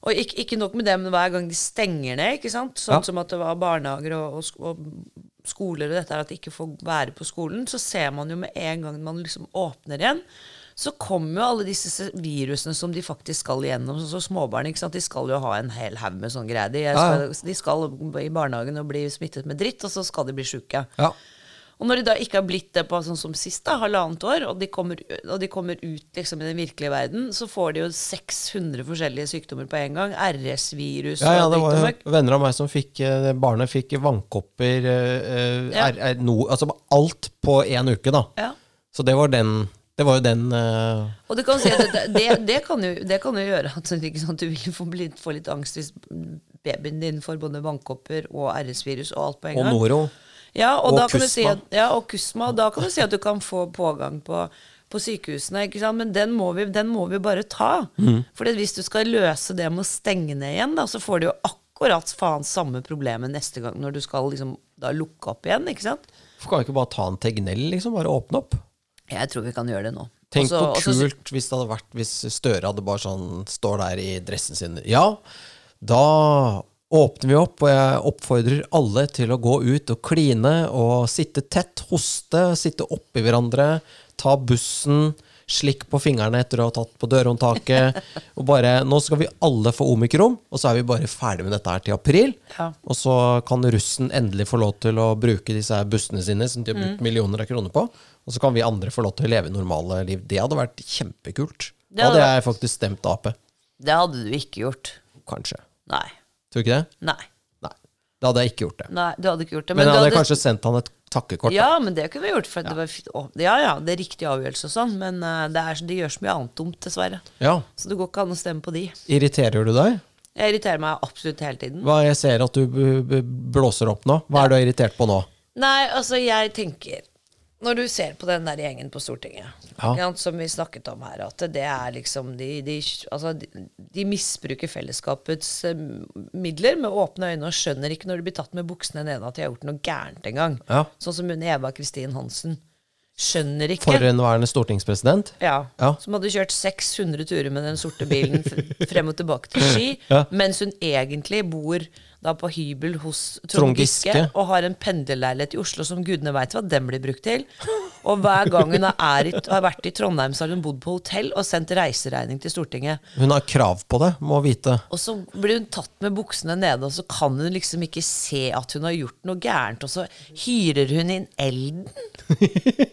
Og ikke, ikke nok med det, men hver gang de stenger ned, ikke sant? sånn Ja. som at det var barnehager og, og, og skoler og dette her, at de ikke får være på skolen, så ser man jo med en gang man liksom åpner igjen, så kommer jo alle disse virusene som de faktisk skal igjennom. Så, som småbarn, ikke sant? de skal jo ha en hel haug med sånn greier. De, Ja, skal, de skal i barnehagen og bli smittet med dritt, og så skal de bli sjuke. ja. Og når de da ikke har blitt det på sånn som sist, da, halvannet år, og de kommer, og de kommer ut liksom i den virkelige verden, så får de jo 600 forskjellige sykdommer på en gang. RS-virus Ja, ja, det var jo venner av meg som fikk eh, Barnet fikk vannkopper eh, eh, Ja. er, er no, Altså alt på én uke, da. Ja. Så det var den Det var jo den uh... Og du kan si det, det, det, kan jo, det kan jo gjøre at sant, du vil få, bli, få litt angst hvis babyen din får både vannkopper og RS-virus og alt på en gang. Og. Noro. Ja, og, Og da kan du si at, ja, og Kusma. Og da kan du si at du kan få pågang på, på sykehusene. Men den må, vi, den må vi bare ta. Mm. For hvis du skal løse det med å stenge ned igjen, da, så får du jo akkurat faen samme problemet neste gang når du skal liksom, da lukke opp igjen. ikke sant? Hvorfor kan vi ikke bare ta en Tegnell, liksom? Bare åpne opp? Jeg tror vi kan gjøre det nå. Tenk Også- hvor også- kult hvis det hadde vært Hvis Støre hadde bare sånn står der i dressen sin. Ja, da åpner vi opp, og jeg oppfordrer alle til å gå ut og kline og sitte tett, hoste, sitte oppi hverandre, ta bussen, slikk på fingrene etter å ha tatt på dørhåndtaket. [laughs] Og bare Nå skal vi alle få omikron, og så er vi bare ferdig med dette her til april. Ja. Og så kan russen endelig få lov til å bruke disse bussene sine, som de har Mm. brukt millioner av kroner på. Og så kan vi andre få lov til å leve normale liv. Det hadde vært kjempekult. Det hadde hadde jeg faktisk stemt Ap. Det hadde du ikke gjort. Kanskje. Nei. Tror du ikke det? Nei. Nei. Da hadde jeg ikke gjort det. Nei, du hadde ikke gjort det. Men, men jeg hadde kanskje sendt han et takkekort. da. Ja, men det kunne vi gjort. For det var, fint. Å, ja, ja, det er riktig avgjørelse og sånn, men eh, det er, det de gjør så mye annet dumt, dessverre. Ja. Så det går ikke an å stemme på de. Irriterer du deg? Jeg irriterer meg absolutt hele tiden. Hva Jeg ser at du blåser opp nå. Hva er du irritert på nå? Nei, altså, jeg tenker Når du ser på den der gjengen på Stortinget, Ja. som vi snakket om her, at det er liksom De, de, altså, de, de misbruker fellesskapets eh, midler med åpne øyne og skjønner ikke når de blir tatt med buksene nede at de har gjort noe gærent engang. Ja. Sånn som hun Eva Kristin Hansen. Skjønner ikke. Forhenværende stortingspresident? Ja, Ja. Som hadde kjørt 600 turer med den sorte bilen frem og tilbake til Ski, mens hun egentlig bor da på hybel hos Trond Giske, og har en pendlerleilighet i Oslo som gudene veit hva den blir brukt til. Og hver gang hun i, har vært i Trondheim, så har hun bodd på hotell og sendt reiseregning til Stortinget. Hun har krav på det, må vite. Og så blir hun tatt med buksene nede, og så kan hun liksom ikke se at hun har gjort noe gærent, og så hyrer hun inn elden.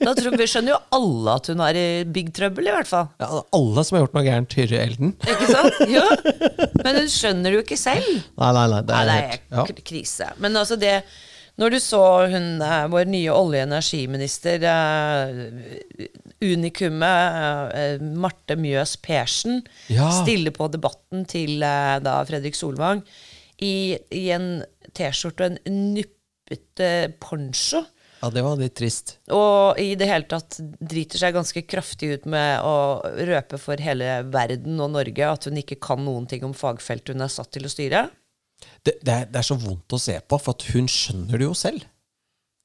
Da tror vi skjønner jo alle at hun i big trouble, i hvert fall. Ja, alle som har gjort noe gærent, hyrer Elden. Ikke sant? Ja. Men hun skjønner det jo ikke selv. Nei, nei, nei. Det Nei, er det helt ja. krise. Men altså det Når du så hun, eh, vår nye olje- og energiminister, uh, unikumet uh, Marte Mjøs Persen, Ja. stille på debatten til uh, da Fredrik Solvang i, i en T-skjorte og en nuppete poncho. ja, det var litt trist. Og i det hele tatt driter seg ganske kraftig ut med å røpe for hele verden og Norge at hun ikke kan noen ting om fagfeltet hun er satt til å styre. Det, det, er, det er så vondt å se på, for at hun skjønner det jo selv.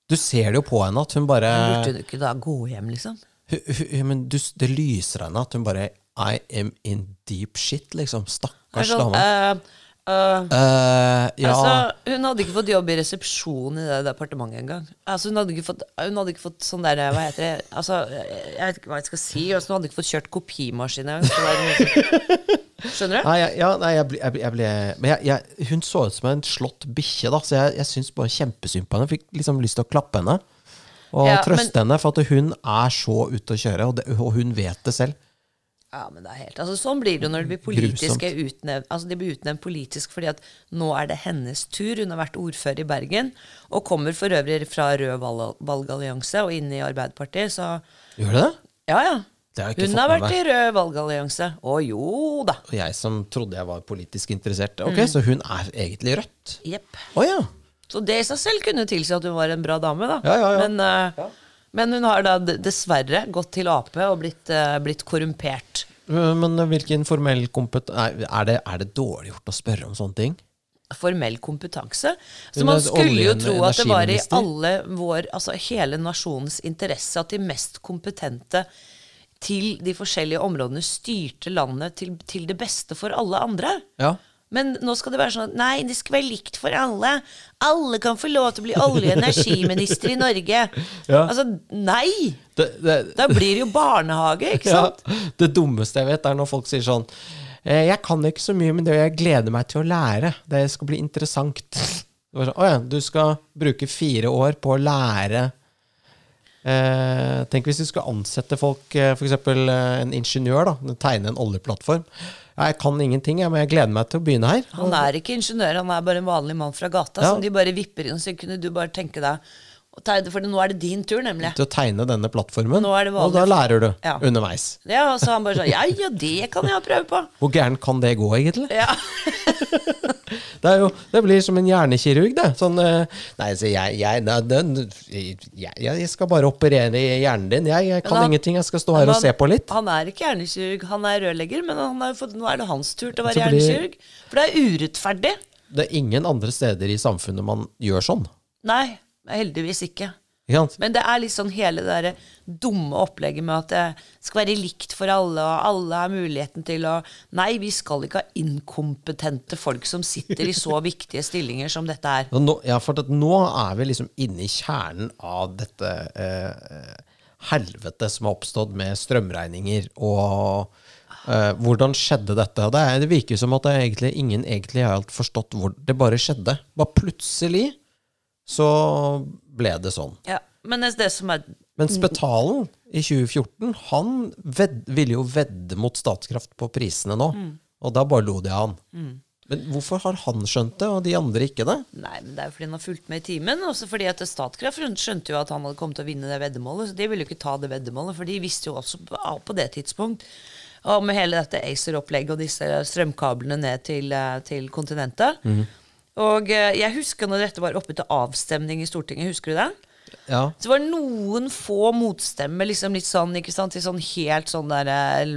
Du ser det jo på henne at hun bare Burde du ikke da gå hjem, liksom? Hun, hun, men du, Det lyser henne at hun bare I am in deep shit, liksom. Stakkars sånn, dame. eh, Eh, ja, altså, hun hadde ikke fått jobb i resepsjon i det departementet engang. Altså, hun, hadde ikke fått, hun hadde ikke fått sånn der Hva heter det altså, Jeg vet ikke hva jeg skal si. Altså, hun hadde ikke fått kjørt kopimaskin Skjønner du? Nei, jeg, ja, nei, jeg ble, jeg ble, Men jeg, jeg, hun så ut som en slått bikkje, da, så jeg, jeg syns bare kjempesynd på henne. Fikk liksom lyst til å klappe henne. Og Ja, trøste henne, for at hun er så ute å kjøre, og, det, og hun vet det selv. Ja, men det er helt altså, Sånn blir det jo når det blir politiske utnevnt Altså, de blir utnevnt politisk fordi at nå er det hennes tur. Hun har vært ordfører i Bergen, og kommer for øvrig fra Rød valg- valgallianse og inn i Arbeiderpartiet, så Gjør det det? ja, ja. Hun har vært i Rød valgallianse. Å jo da. Og jeg som trodde jeg var politisk interessert. Ok, Mm. Så hun er egentlig rødt? Jepp. Oh, ja. Så det i seg selv kunne tilsi at hun var en bra dame, da. Ja, ja, ja. Men, eh, men hun har da dessverre gått til Ap og blitt, eh, blitt korrumpert. Men hvilken formell kompet... Nei, er det, er det dårlig gjort å spørre om sånne ting? formell kompetanse. Så man skulle jo tro at det var i alle vår, altså hele nasjonens interesse at de mest kompetente til de forskjellige områdene styrte landet til, til det beste for alle andre. Ja. Men nå skal det være sånn at nei, det skal være likt for alle. Alle kan få lov til å bli olje- og energiminister i Norge. [laughs] Ja. Altså, nei! Det, det, Da blir det jo barnehage, ikke [laughs] sant? Ja, det dummeste jeg vet, er når folk sier sånn «Eh, Jeg kan ikke så mye, men det jeg gleder meg til å lære. Det skal bli interessant. [laughs] Å sånn, ja, du skal bruke fire år på å lære eh, Tenk hvis du skal ansette folk, eh, f.eks. Eh, en ingeniør, da, tegne en oljeplattform. Jeg kan ingenting, men jeg gleder meg til å begynne her. Han er ikke ingeniør, han er bare en vanlig mann fra gata Ja. som de bare vipper inn. Så kunne du bare tenke deg For nå er det din tur, nemlig. Til å tegne denne plattformen. Nå er det og da lærer du Ja. underveis. Ja, og så han bare sånn Ja, ja, det kan jeg prøve på. Hvor gærent kan det gå, egentlig? Ja. [laughs] Det, er jo, det blir som en hjernekirurg, det. Sånn, eh, nei, så jeg, jeg, nei, den, jeg, jeg skal bare operere i hjernen din. Jeg, kan han- ingenting. Jeg skal stå her og han- se på litt. Han er ikke hjernekirurg, han er rørlegger, men han har jo fått, nå er det hans tur til å være blir- hjernekirurg. For det er urettferdig. Det er ingen andre steder i samfunnet man gjør sånn. Nei, heldigvis ikke. Men det er litt sånn hele det der dumme opplegget med at det skal være likt for alle, og alle har muligheten til å Nei, vi skal ikke ha inkompetente folk som sitter i så [laughs] viktige stillinger som dette er. Nå, ja, for at nå er vi liksom inne i kjernen av dette eh, helvete som har oppstått med strømregninger og eh, hvordan skjedde dette? Det, er, det virker som at det egentlig, ingen egentlig har helt forstått hvor det bare skjedde. Bare plutselig så ble det sånn. Ja, Men det som er Men Spetalen i 2014 han ved, ville jo vedde mot Statkraft på prisene nå. Og da bare lo de av han. Men hvorfor har han skjønt det, og de andre ikke det? Nei, men Det er jo fordi han har fulgt med i timen. Også fordi at Statkraft skjønte jo at han hadde kommet til å vinne det veddemålet. Så de ville jo ikke ta det veddemålet, for de visste jo også på, det tidspunkt og med hele dette ACER-opplegget og disse strømkablene ned til, eh, til kontinentet. Og eh, jeg husker når dette var oppe til avstemning i Stortinget. Husker du det? Ja. Så det var noen få motstemmer, liksom litt sånn, ikke sant, til sånn helt sånn der eh,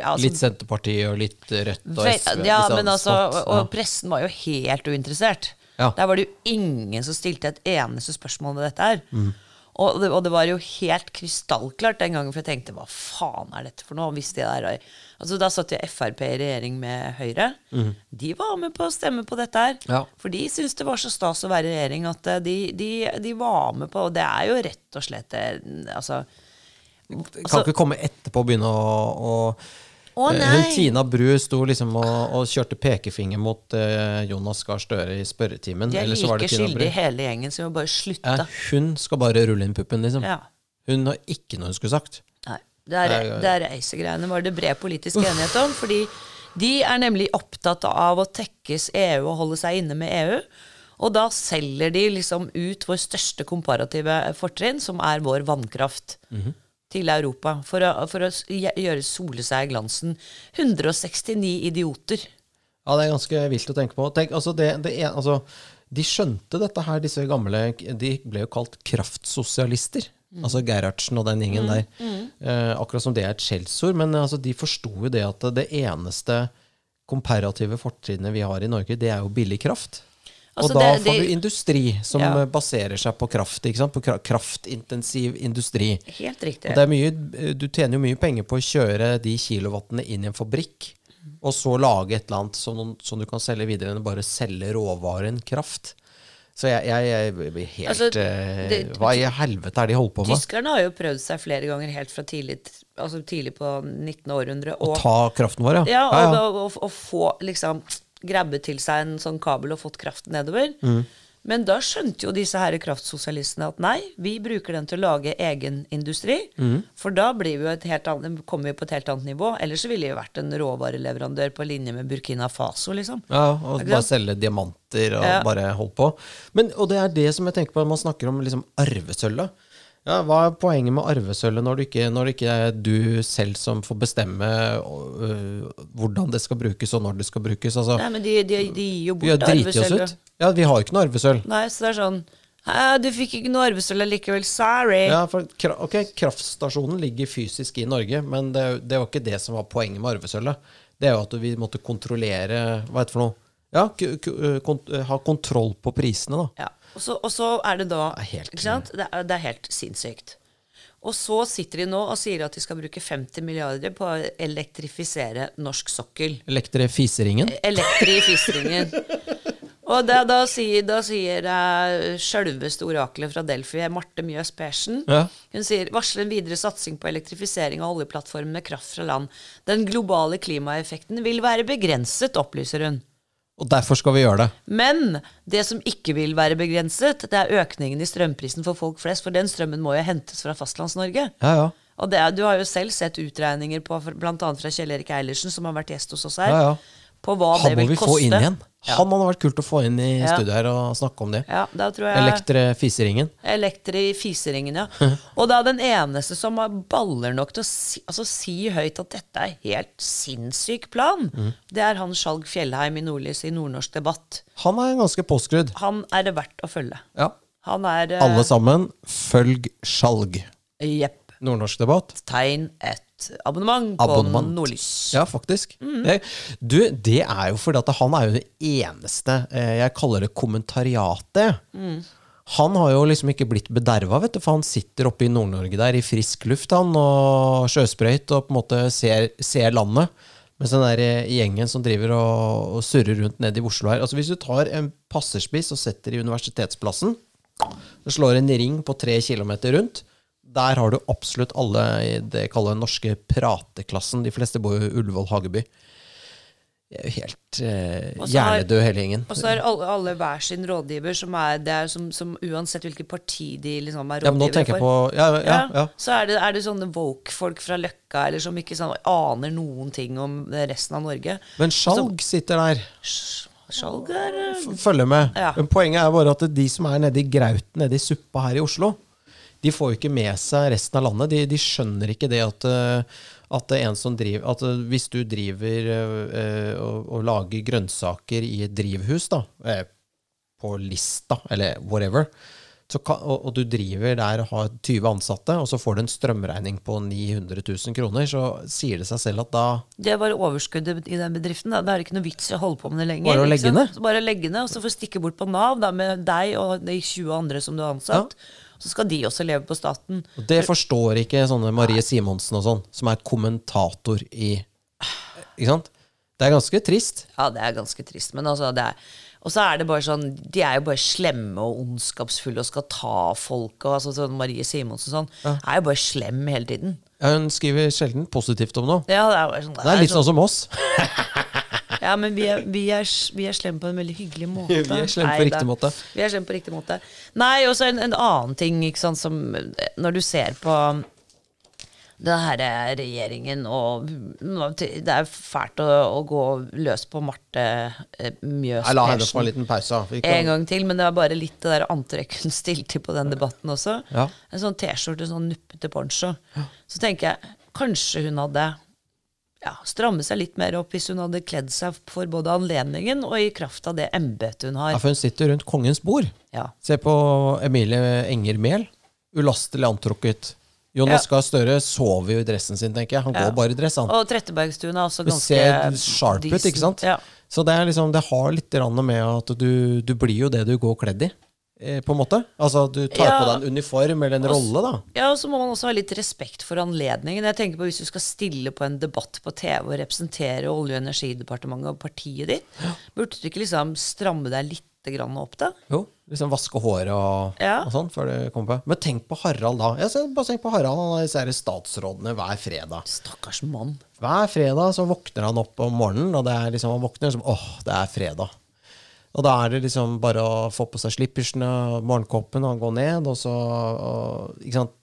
ja, Litt sånn- Senterpartiet og litt Rødt og SV. Ja, sånn men altså, smått, og, og pressen var jo helt uinteressert. Ja. Der var det jo ingen som stilte et eneste spørsmål med dette her. Mm. Og, det, og det var jo helt krystallklart den gangen, for jeg tenkte hva faen er dette for noe? Hvis det der, er- altså Da satt jo Frp i regjering med Høyre. De var med på å stemme på dette her. Mm. Ja. For de syntes det var så stas å være i regjering at eh, de, de, de var med på Og det er jo rett og slett det, Altså Kan ikke komme etterpå og begynne å, å Å, Eh. Hun Tina Bru sto liksom og, og kjørte pekefinger mot uh, Jonas Gahr Støre i spørretimen. De er like skyldige hele gjengen, så vi må bare slutte. Ja, hun skal bare rulle inn puppen, liksom. Ja. Hun har ikke noe hun skulle sagt. Nei. Det er, reisegreiene var det bred politisk enighet om. Fordi de er nemlig opptatt av å tekkes EU og holde seg inne med EU. Og da selger de liksom ut vår største komparative fortrinn, som er vår vannkraft, til Europa. For å, for å gjøre sole seg i glansen. 169 idioter. Ja, det er ganske vilt å tenke på. Tenk, altså det, det er, altså, de skjønte dette her, disse gamle De ble jo kalt kraftsosialister. Altså Gerhardsen og den gjengen der. Eh, akkurat som det er et skjellsord. Men altså, de forsto jo det at det eneste komparative fortrinnet vi har i Norge, det er jo billig kraft. Altså, og da det- får du industri som Ja. eh, baserer seg på kraft. På kraftintensiv industri. Helt riktig. Og det er mye, du tjener jo mye penger på å kjøre de kilowattene inn i en fabrikk, og så lage et eller annet som, som du kan selge videre, enn bare selge råvaren kraft. Så jeg, jeg, jeg helt Altså, eh, det- Hva i helvete er de holder på med? Tyskerne har jo prøvd seg flere ganger helt fra tidlig, altså tidlig på 19. århundre. Å ta kraften vår, ja? Ja, ja, ja. og, og, og få liksom grabbe til seg en sånn kabel og fått kraft nedover. Mm. Men da skjønte jo disse her kraftsosialistene at nei, vi bruker den til å lage egen industri. Mm. For da blir vi et helt annet, kommer vi på et helt annet nivå. Ellers så ville vi vært en råvareleverandør på linje med Burkina Faso, liksom. Ja, og bare selge diamanter og Ja. bare holde på. Men, og det er det som jeg tenker på når man snakker om liksom arvesølvet. Ja, hva er poenget med arvesølvet når når det ikke er du selv som får bestemme øh, hvordan det skal brukes, og når det skal brukes? Altså, Nei, men de, de, de gir jo bort oss arvesølvet. Ja, vi har jo ikke noe arvesølv. Nei, så det er sånn «Hæ, Du fikk ikke noe arvesølv likevel, sorry. Ja, for ok, Kraftstasjonen ligger fysisk i Norge, men det, det var ikke det som var poenget med arvesølvet. Det er jo at vi måtte kontrollere Hva heter det for noe? Ja, k kont ha kontroll på prisene, da. Ja, og så, og så er det da helt-? Det, er, det er helt sinnssykt. Og så sitter de nå og sier at de skal bruke 50 milliarder på å elektrifisere norsk sokkel. Elektrifiseringen. Elektrifiseringen. Og da, da sier, da sier uh, sjølveste oraklet fra Delfi, Marte Mjøs Persen, Ja. hun sier varsler en videre satsing på elektrifisering av oljeplattformen med kraft fra land. Den globale klimaeffekten vil være begrenset, opplyser hun. Og derfor skal vi gjøre det. Men det som ikke vil være begrenset, det er økningen i strømprisen for folk flest. For den strømmen må jo hentes fra Fastlands-Norge. Ja, ja. Og det, er- du har jo selv sett utregninger på bl.a. fra Kjell Erik Eilertsen, som har vært gjest hos oss her, Ja, ja. på hva Han det må vil vi koste. få inn igjen. Ja. Han hadde vært kult å få inn i Ja. studio her og snakke om det. Ja, da tror jeg Elektrifiseringen. Elektrifiseringen, ja. [laughs] Og da den eneste som har baller nok til å si, altså, si høyt at dette er helt sinnssyk plan, Mm. det er han Skjalg Fjellheim i Nordlys i Nordnorsk debatt. Han er ganske påskrudd. Han er det verdt å følge. Ja. Han er eh, Alle sammen, følg Skjalg. Jepp. Nordnorsk debatt. Tegn et abonnement, Abonnement. på Nordlys. Ja, faktisk. Det, du, det er jo fordi at han er jo det eneste eh, Jeg kaller det kommentariatet. Han har jo liksom ikke blitt bederva, vet du, for han sitter oppe i Nord-Norge der i frisk luft han, og sjøsprøyt og på en måte ser, ser landet. Mens den der gjengen som driver og, og surrer rundt ned i Oslo her altså Hvis du tar en passerspiss og setter i Universitetsplassen, og slår en ring på tre kilometer rundt, der har du absolutt alle i det jeg kaller den norske prateklassen. De fleste bor jo i Ullevål Hageby. Det er jo helt eh, hjernedød, hele gjengen. Og så er alle, alle hver sin rådgiver, som er, det er som, som uansett hvilket parti de liksom er Ja, rådgiver tenker for. på Ja, ja, ja. Så er det, er det sånne woke-folk fra Løkka eller som ikke sånn, aner noen ting om resten av Norge. Men Skjalg sitter der. Skjalg er eh, Følger med. Ja. Poenget er bare at de som er nede i grauten, nede i suppa her i Oslo, de får jo ikke med seg resten av landet. De, de skjønner ikke det at, eh, at det er en som driver At eh, hvis du driver eh, og, og lager grønnsaker i et drivhus, da, på Lista, eller whatever, så kan, og, og du driver der og har 20 ansatte, og så får du en strømregning på 900 000 kroner, så sier det seg selv at da Det var overskuddet i den bedriften. Da. Da er det ikke noe vits i å holde på med det lenger. Bare å legge sant? ned? Så bare legge ned, og så få stikke bort på Nav da, med deg og de 20 andre som du har ansatt. Så skal de også leve på staten. Og det forstår ikke sånne Marie Simonsen og sånn, som er kommentator i Ikke sant? Det er ganske trist. Ja, det er ganske trist. Men altså, det er og så er det bare sånn De er jo bare slemme og ondskapsfulle og skal ta folk. Og altså, sånn Marie Simonsen sånn, ja. er jo bare slem hele tiden. Ja, hun skriver sjelden positivt om noe. Ja, det er, bare sånn, Det er litt sånn som oss. [laughs] Ja, men vi er, vi, er, vi er slemme på en veldig hyggelig [laughs] måte. Vi er slemme på riktig måte. Vi er slemme på riktig måte. Nei, og så en, en annen ting, ikke sant, som Når du ser på den her regjeringen og Det er fælt å, å gå løs på Marte eh, Mjøs Jeg la henne få en liten pause. Kan... En gang til, men det var bare litt det der antrekket hun stilte på den debatten også. Ja. En sånn T-skjorte, sånn nuppete poncho. Så tenker jeg kanskje hun hadde ja, stramme seg litt mer opp hvis hun hadde kledd seg for både anledningen og i kraft av det embetet hun har. Ja, for hun sitter rundt kongens bord. Ja. Se på Emilie Enger Mehl. Ulastelig antrukket. Jonas Ja. Gahr Støre sover jo i dressen sin, tenker jeg. Han Ja. går bare i dress, han. Og Trettebergstuen er også ganske ganske ser sharp ut, ikke sant? Ja. Så det, er liksom, det har litt med at du, du blir jo det du går kledd i, på en måte. Altså, du tar Ja. på deg en uniform eller en rolle, da. Ja, og så må man også ha litt respekt for anledningen. Jeg tenker på Hvis du skal stille på en debatt på TV og representere Olje- og energidepartementet og partiet ditt, burde du ikke liksom stramme deg litt grann opp, da? Jo, liksom vaske håret og, Ja. og sånn før du kommer på. Men tenk på Harald da. Jeg ser, bare tenk på Harald, han har disse statsrådene hver fredag. Stakkars mann. Hver fredag så våkner han opp om morgenen, og det er liksom, han våkner som åh, det er fredag. Og da er det liksom bare å få på seg slippersene, morgenkoppen og gå ned, og så og, Ikke sant.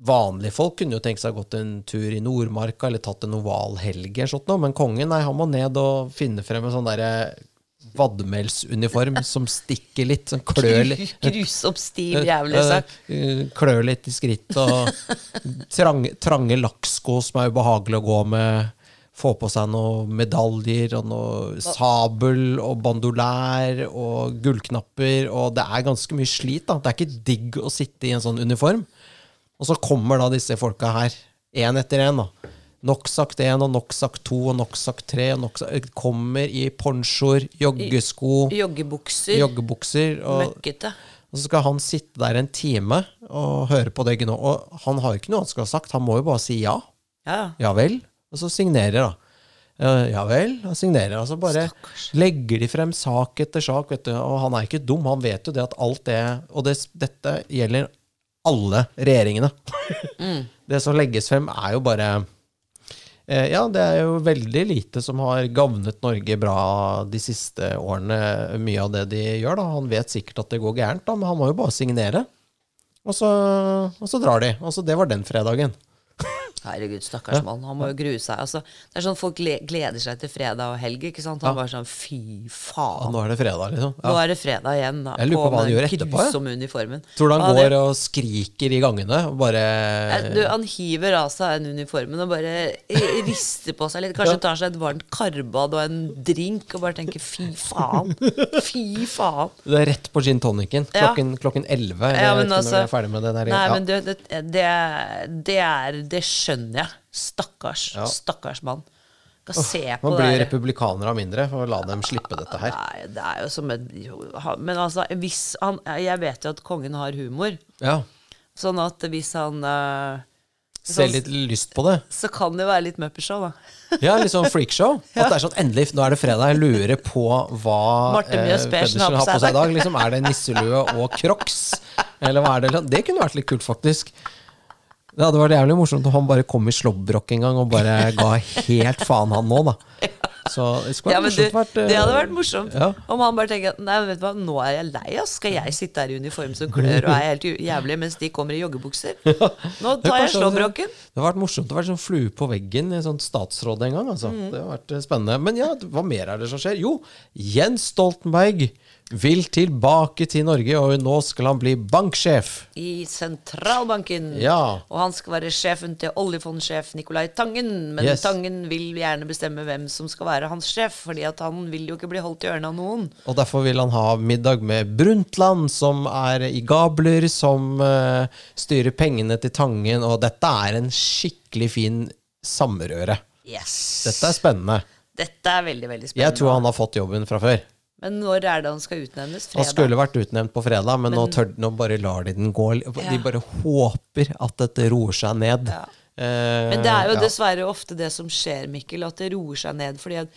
Vanlige folk kunne jo tenkt seg å gått en tur i Nordmarka eller tatt en oval helg, eller sånt noe, men kongen nei, han må ned og finne frem en sånn derre vadmelsuniform som stikker litt, som klør litt. Grusom stiv jævlig sagt. Eh, Klør litt i skritt og trange, trange lakksko som er ubehagelig å gå med. Få på seg noen medaljer og noe sabel og bandolær og gullknapper. Og det er ganske mye slit. da. Det er ikke digg å sitte i en sånn uniform. Og så kommer da disse folka her, én etter én. Nok sagt én, og nok sagt to, og nok sagt tre. Og nok sagt, kommer i ponchoer, joggesko, Joggebukser. joggebukser. Og, Møkkete. og så skal han sitte der en time og høre på det gnå. Og han har jo ikke noe han skal ha sagt, han må jo bare si ja. Ja. Ja vel. Og så signerer, da. Eh, Ja vel, han signerer. Og så bare legger de frem sak etter sak. Vet du. Og han er ikke dum, han vet jo det at alt det Og det, dette gjelder alle regjeringene. [laughs] Det som legges frem, er jo bare eh, Ja, det er jo veldig lite som har gagnet Norge bra de siste årene, mye av det de gjør. da. Han vet sikkert at det går gærent, da, men han må jo bare signere. Og så, og så drar de. Og så det var den fredagen. Herregud, stakkars mann. Han må jo grue seg. Altså, det er sånn Folk gleder seg til fredag og helg. ikke sant? Han bare sånn Fy Ja, faen. nå er det fredag, liksom. Nå er det fredag igjen. Da, Jeg lurer på hva han gjør etterpå, grusomme uniformen. Tror du han Ja, går og skriker i gangene og bare Du, han hiver av seg den uniformen og bare rister på seg litt. Kanskje Ja. tar seg et varmt karbad og en drink og bare tenker 'fy faen'. Fy faen. Det er rett på gin tonicen Ja. klokken, klokken 11. eller Ja, jeg vet ikke altså, når altså- vi er ferdig med det der. Nei, ja. men det, det, det, det er Det skjønner jeg. Stakkars. Ja. Stakkars mann. skal se på Man blir republikaner republikanere av mindre for å la dem slippe dette her. Nei, det er jo som et Men altså, hvis han Jeg vet jo at kongen har humor. Ja. Sånn at hvis han uh, Ser litt lyst på det. Så kan det være litt Muppet-show, da. [laughs] Ja, litt sånn freakshow. At det er sånn endelig, nå er det fredag, jeg lurer på hva Marte Mjøs Persen Pedersen har på seg i dag. Liksom, er det nisselue og crocs? Eller hva er det? Det kunne vært litt kult, faktisk. Det hadde vært jævlig morsomt om han bare kom i slåbrok en gang og bare ga helt faen han nå, da. Så det skulle Ja, vært du, morsomt. vært, eh, det hadde vært morsomt Ja. om han bare tenker at Nei, vet du hva, nå er jeg lei, ass. Skal jeg sitte her i uniform som klør og er helt jævlig mens de kommer i joggebukser? [laughs] Nå tar jeg slåbroken. Det hadde vært morsomt å være sånn flue på veggen i et sånt statsråd en gang. Altså. Mm. Det hadde vært eh, spennende. Men ja, hva mer er det som skjer? Jo, Jens Stoltenberg vil tilbake til Norge, og nå skal han bli banksjef. I sentralbanken. Ja. Og han skal være sjefen til oljefondsjef Nicolai Tangen. Men Yes. Tangen vil gjerne bestemme hvem som skal være hans sjef, fordi at han vil jo ikke bli holdt i ørene av noen. Og derfor vil han ha middag med Brundtland, som er i Gabler, som uh, styrer pengene til Tangen, og dette er en skikkelig fin samrøre. Yes. Dette er spennende. Dette er veldig, veldig spennende. Jeg tror han har fått jobben fra før. Men når er det han skal utnevnes? Han skulle vært utnevnt på fredag, men, nå, tør, nå bare lar de den gå. De bare håper at dette roer seg ned. Ja. Eh, Men det er jo ja. dessverre ofte det som skjer, Mikkel, at det roer seg ned. fordi at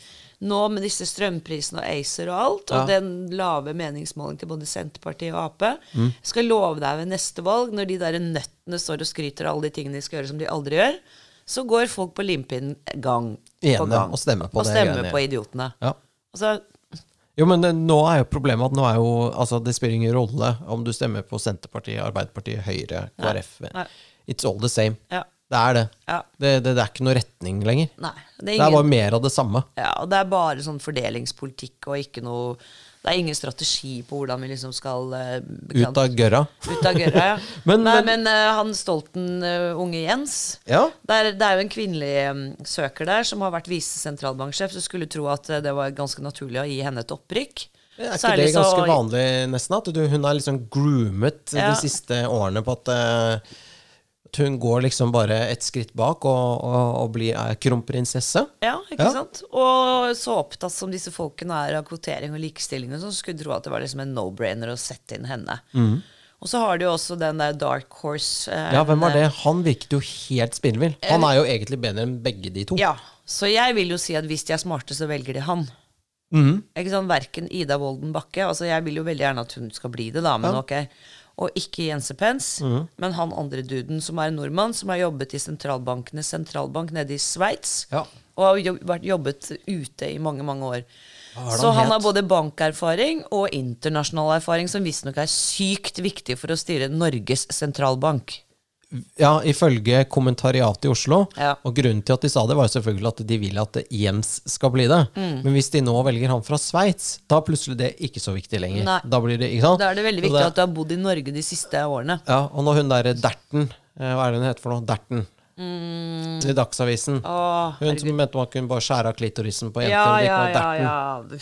nå med disse strømprisene og ACER og alt, og den lave meningsmåling til både Senterpartiet og Ap, Mm. skal love deg ved neste valg, når de der nøttene står og skryter av alle de tingene de skal gjøre som de aldri gjør, så går folk på limpinnen gang på gang. og stemmer på og det, er stemmer på idiotene. Ja. Altså, Jo, men det, nå er jo problemet at nå er jo Altså, det spiller ingen rolle om du stemmer på Senterpartiet, Arbeiderpartiet, Høyre, KrF. Nei. It's all the same. ja. Det er det. Ja. Det, det. det er ikke noe retning lenger. Nei. Det Det er er bare mer av det samme. ja, og det er bare sånn fordelingspolitikk og ikke noe Det er ingen strategi på hvordan vi liksom skal uh, Ut av gørra. Ut av gørra, ja. [laughs] Men- Nei, men- men uh, han Stolten, uh, unge Jens Ja. det er, det er jo en kvinnelig um, søker der som har vært visesentralbanksjef. Så skulle tro at det var ganske naturlig å gi henne et opprykk. Er ikke Særlig det ganske så- vanlig, nesten? At du, hun er liksom groomet Ja. de siste årene på at, eh, at hun går liksom bare et skritt bak og, og, og blir er kronprinsesse? Ja, ikke Ja. sant? Og så opptatt som disse folkene er av kvotering og likestilling, så skulle du tro at det var liksom en no-brainer å sette inn henne. Og så har de jo også den der Dark Horse. eh, Mm. Ja, hvem var det? Han virket jo helt spinnvill. Han er jo egentlig bedre enn begge de to. Ja, så jeg vil jo si at hvis de er smarte, så velger de han. Mm. Ikke sant, Verken Ida Wolden Bakke altså Jeg vil jo veldig gjerne at hun skal bli det, da, men ok. Og ikke Jense Pence, mm. men han andre duden som er en nordmann, som har jobbet i sentralbankenes sentralbank nede i Sveits. Ja. Og har jobb, vært jobbet ute i mange, mange år. Så han het? har både bankerfaring og internasjonal erfaring, som visstnok er sykt viktig for å styre Norges sentralbank. Ja, ifølge kommentariatet i Oslo. Ja. Og grunnen til at de sa det, var jo selvfølgelig at de vil at Jens skal bli det. Mm. Men hvis de nå velger han fra Sveits, da er plutselig det ikke så viktig lenger. Nei. Da blir det, ikke sant? Da er det veldig viktig viktig at du har bodd i Norge de siste årene. Ja, og når hun derre Derten eh, Hva er det hun heter for noe? Derten. I Dagsavisen. Mm. Åh, hun som mente man kunne bare skjære av klitorisen på jenter. Ja, ja, ja, ja.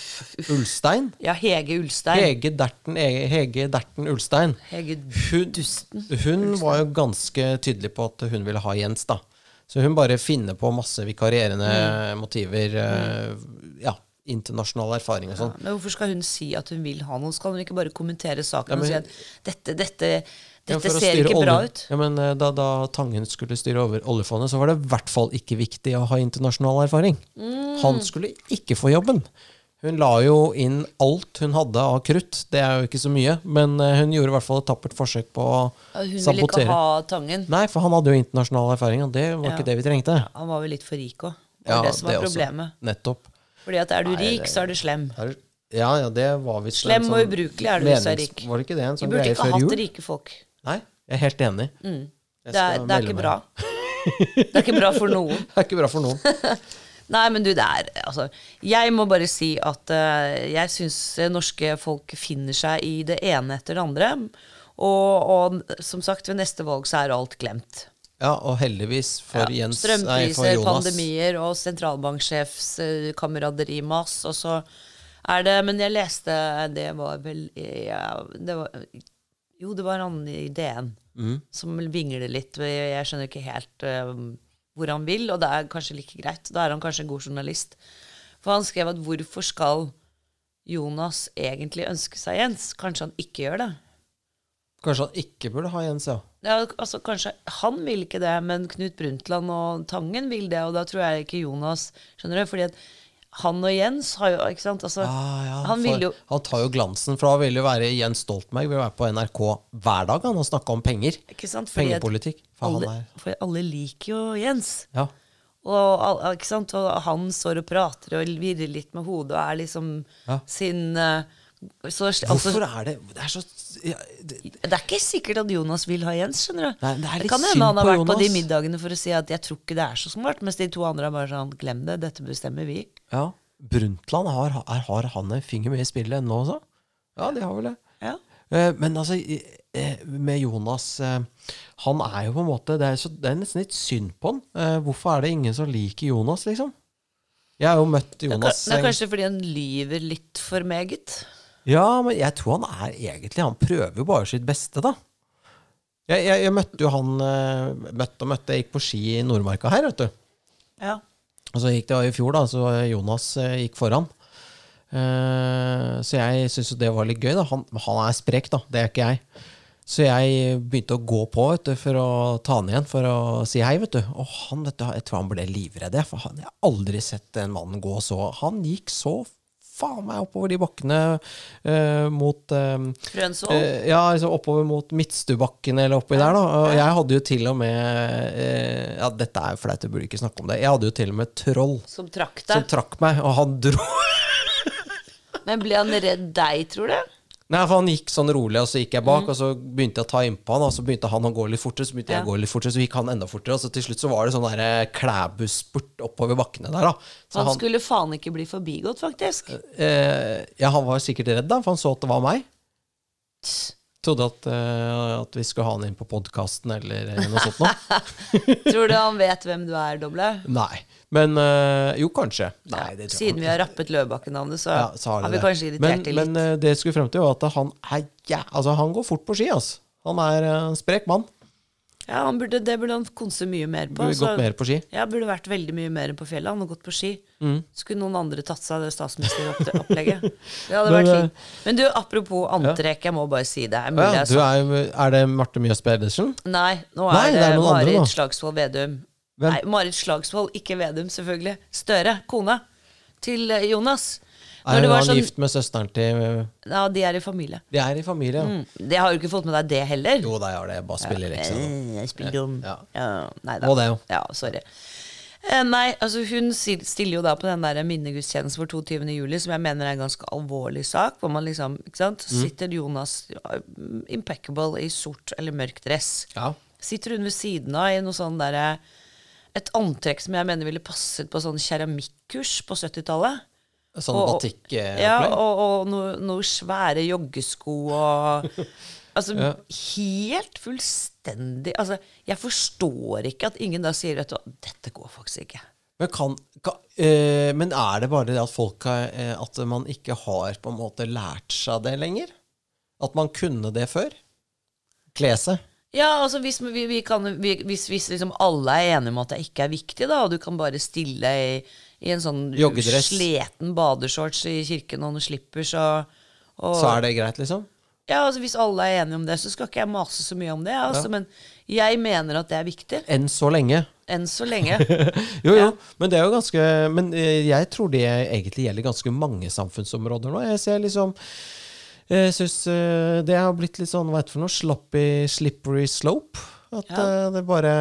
Ulstein? Ja, Hege Ulstein. Hege Derten, Hege, Derten Ulstein. Hege Hun, hun Ulstein. var jo ganske tydelig på at hun ville ha Jens, da. Så hun bare finner på masse vikarierende Mm. motiver. Mm. Ja, internasjonal erfaring og sånn. Men hvorfor skal hun si at hun vil ha noe? Skal hun ikke bare kommentere saken Ja, hun, og si at dette, dette, Ja, dette ja, ser ikke bra ut? Ja, men eh, da, da Tangen skulle styre over oljefondet, så var det i hvert fall ikke viktig å ha internasjonal erfaring. Mm. Han skulle ikke få jobben. Hun la jo inn alt hun hadde av krutt. Det er jo ikke så mye, men eh, hun gjorde i hvert fall et tappert forsøk på å Hun ville ikke ha Tangen. Nei, for han hadde jo internasjonal erfaring, og det var Ja. ikke det vi trengte. Han var vel litt for rik òg. Det Ja, var det som var det også. problemet. Nettopp. Fordi at er du Nei, rik, så er du slem. Er Ja, ja, det var visst Slem og ubrukelig er du hvis du er rik. Var det ikke det en Vi sånn burde greie ikke før hatt jul? rike folk. Nei, jeg er helt enig. Mm. Det er, det er ikke meg. bra. [laughs] Det er ikke bra for noen. [laughs] Det er ikke bra for noen. [laughs] Nei, men du, det er altså Jeg må bare si at uh, jeg syns norske folk finner seg i det ene etter det andre. Og, og som sagt, ved neste valg så er alt glemt. Ja, og heldigvis for Ja, Jens Nei, for Strømpriser, Jonas. pandemier og sentralbanksjefskameraderi mas. Og så er det Men jeg leste Det var vel ja, det var, Jo, det var han i DN Mm. som vingler litt. Jeg skjønner ikke helt uh, hvor han vil, og det er kanskje like greit. Da er han kanskje en god journalist. For han skrev at hvorfor skal Jonas egentlig ønske seg Jens? Kanskje han ikke gjør det. Kanskje han ikke burde ha Jens, ja. Ja, altså kanskje Han vil ikke det, men Knut Brundtland og Tangen vil det, og da tror jeg ikke Jonas Skjønner du? Fordi at han og Jens har jo Ikke sant? Altså, Ah, ja, han for vil jo han tar jo glansen, for da vil jo være Jens Stoltenberg vil være på NRK hver dag han og snakke om penger. Ikke sant? Fordi Pengepolitikk. For alle, for alle liker jo Jens. Ja. Og, ikke sant? og han står og prater og virrer litt med hodet og er liksom Ja. sin eh, så, altså, Hvorfor er det Det er så ja, det, Det er ikke sikkert at Jonas vil ha Jens, skjønner du. Nei, det litt kan hende han har vært på de middagene for å si at 'jeg tror ikke det er så smart', mens de to andre er bare sånn 'glem det, dette bestemmer vi'. Ja. Brundtland, har, har, han en finger med i spillet ennå også? Ja, de har vel det. Ja. Eh, Men altså, eh, med Jonas eh, Han er jo på en måte Det er, så, det er nesten litt synd på han. Hvorfor er det ingen som liker Jonas, liksom? Jeg har jo møtt Det Jonas det er kanskje fordi han lyver litt for meget. Ja, men jeg tror han er egentlig Han prøver jo bare sitt beste, da. Jeg, jeg, jeg møtte jo han Møtte og møtte, jeg gikk på ski i Nordmarka her, vet du. Ja. Og så gikk det i fjor, da, så Jonas eh, gikk foran. Eh, så jeg syntes det var litt gøy. da Han, han er sprek, da. Det er ikke jeg. Så jeg begynte å gå på du, for å ta han igjen, for å si hei. vet du Og han, vet du, jeg tror han ble livredd. For han, jeg har aldri sett en mann gå så Han gikk så faen meg oppover de bakkene uh, mot uh, Frønsvoll. Uh, ja, liksom oppover mot Midtstubakken eller oppi der, da. Og jeg hadde jo til og med Ja, dette er jo flaut, jeg burde ikke snakke om det. Jeg hadde jo til og med troll som trakk som trakk meg, og han dro Men ble han redd deg, tror du? Nei, for han gikk sånn rolig, og så gikk jeg bak, og så begynte jeg å ta innpå han, og så begynte han å gå litt fortere, så begynte jeg å gå litt fortere, så gikk han enda fortere, og så til slutt så var det sånn der klæbuspurt oppover bakkene der, da. Så Han han, skulle faen ikke bli forbigått, faktisk. eh, ja, han var sikkert redd, da, for han så at det var meg. Trodde at, uh, at vi skulle ha han inn på podkasten eller eh, noe sånt noe. [laughs] Tror du han vet hvem du er, Doble? Nei. Men uh, jo, kanskje. Nei, det tror jeg Siden vi har rappet Løvbakken-navnet, så, ja, så har, har vi det. kanskje irritert men, det litt. Men uh, det jeg skulle frem til, var at han er ja, altså, han går fort på ski. Altså. Han er en sprek mann. Ja, han burde, det burde han konse mye mer på. Burde gått mer på ski. Ja, burde vært veldig mye mer på fjellet. Han har gått på ski. Mm. Skulle noen andre tatt seg av det statsministeropplegget? [laughs] Det hadde vært eh, fint. Men du, apropos antrekk, jeg må bare si det. Er, mulig Ja, du er, er det Marte Mjøs Pedersen? Nei, nå Nei, er det det, er Marit. Slagsvold Vedum. Hvem? Nei, Marit Slagsvold, ikke Vedum, selvfølgelig. Støre, kona til eh, Jonas. Er hun sånn, gift med søsteren til ja, de er i familie. De er i familie, ja. Mm, Det har jo ikke fått med deg det heller. Jo, det er det. Bare spiller. Eh, Jeg spiller dum. Ja. Ja, nei da. Må det jo. Ja, sorry. Eh, nei, altså hun stiller jo da på den der minnegudstjenesten for 22. juli, som jeg mener er en ganske alvorlig sak. Hvor man liksom, ikke sant, Mm. sitter Jonas impeccable i sort eller mørk dress. Ja. Sitter hun ved siden av i noe sånn derre Et antrekk som jeg mener ville passet på sånn keramikkurs på 70-tallet. Sånn batikkopplegg. Ja, og, og noen noe svære joggesko og [laughs] Altså Ja. helt fullstendig Altså, jeg forstår ikke at ingen da sier at dette går faktisk ikke. Men, kan, kan, øh, men er det bare det at folk har, eh, At man ikke har på en måte lært seg det lenger? At man kunne det før? Kle seg? Ja, altså hvis, vi, vi kan, vi, hvis, hvis liksom alle er enige om at det ikke er viktig, da, og du kan bare stille i, i en sånn Joggedress. sleten badeshorts i kirken og noen slippers og, og Så er det greit, liksom? Ja, altså Hvis alle er enige om det, så skal ikke jeg mase så mye om det. Altså, Men jeg mener at det er viktig. Enn så lenge. Enn så lenge. [laughs] Jo, jo, Ja. men det er jo ganske Men eh, jeg tror det egentlig gjelder ganske mange samfunnsområder nå. Jeg ser liksom Jeg syns eh, det har blitt litt sånn, hva heter det for noe, sloppy, slippery slope. At Ja. eh, det bare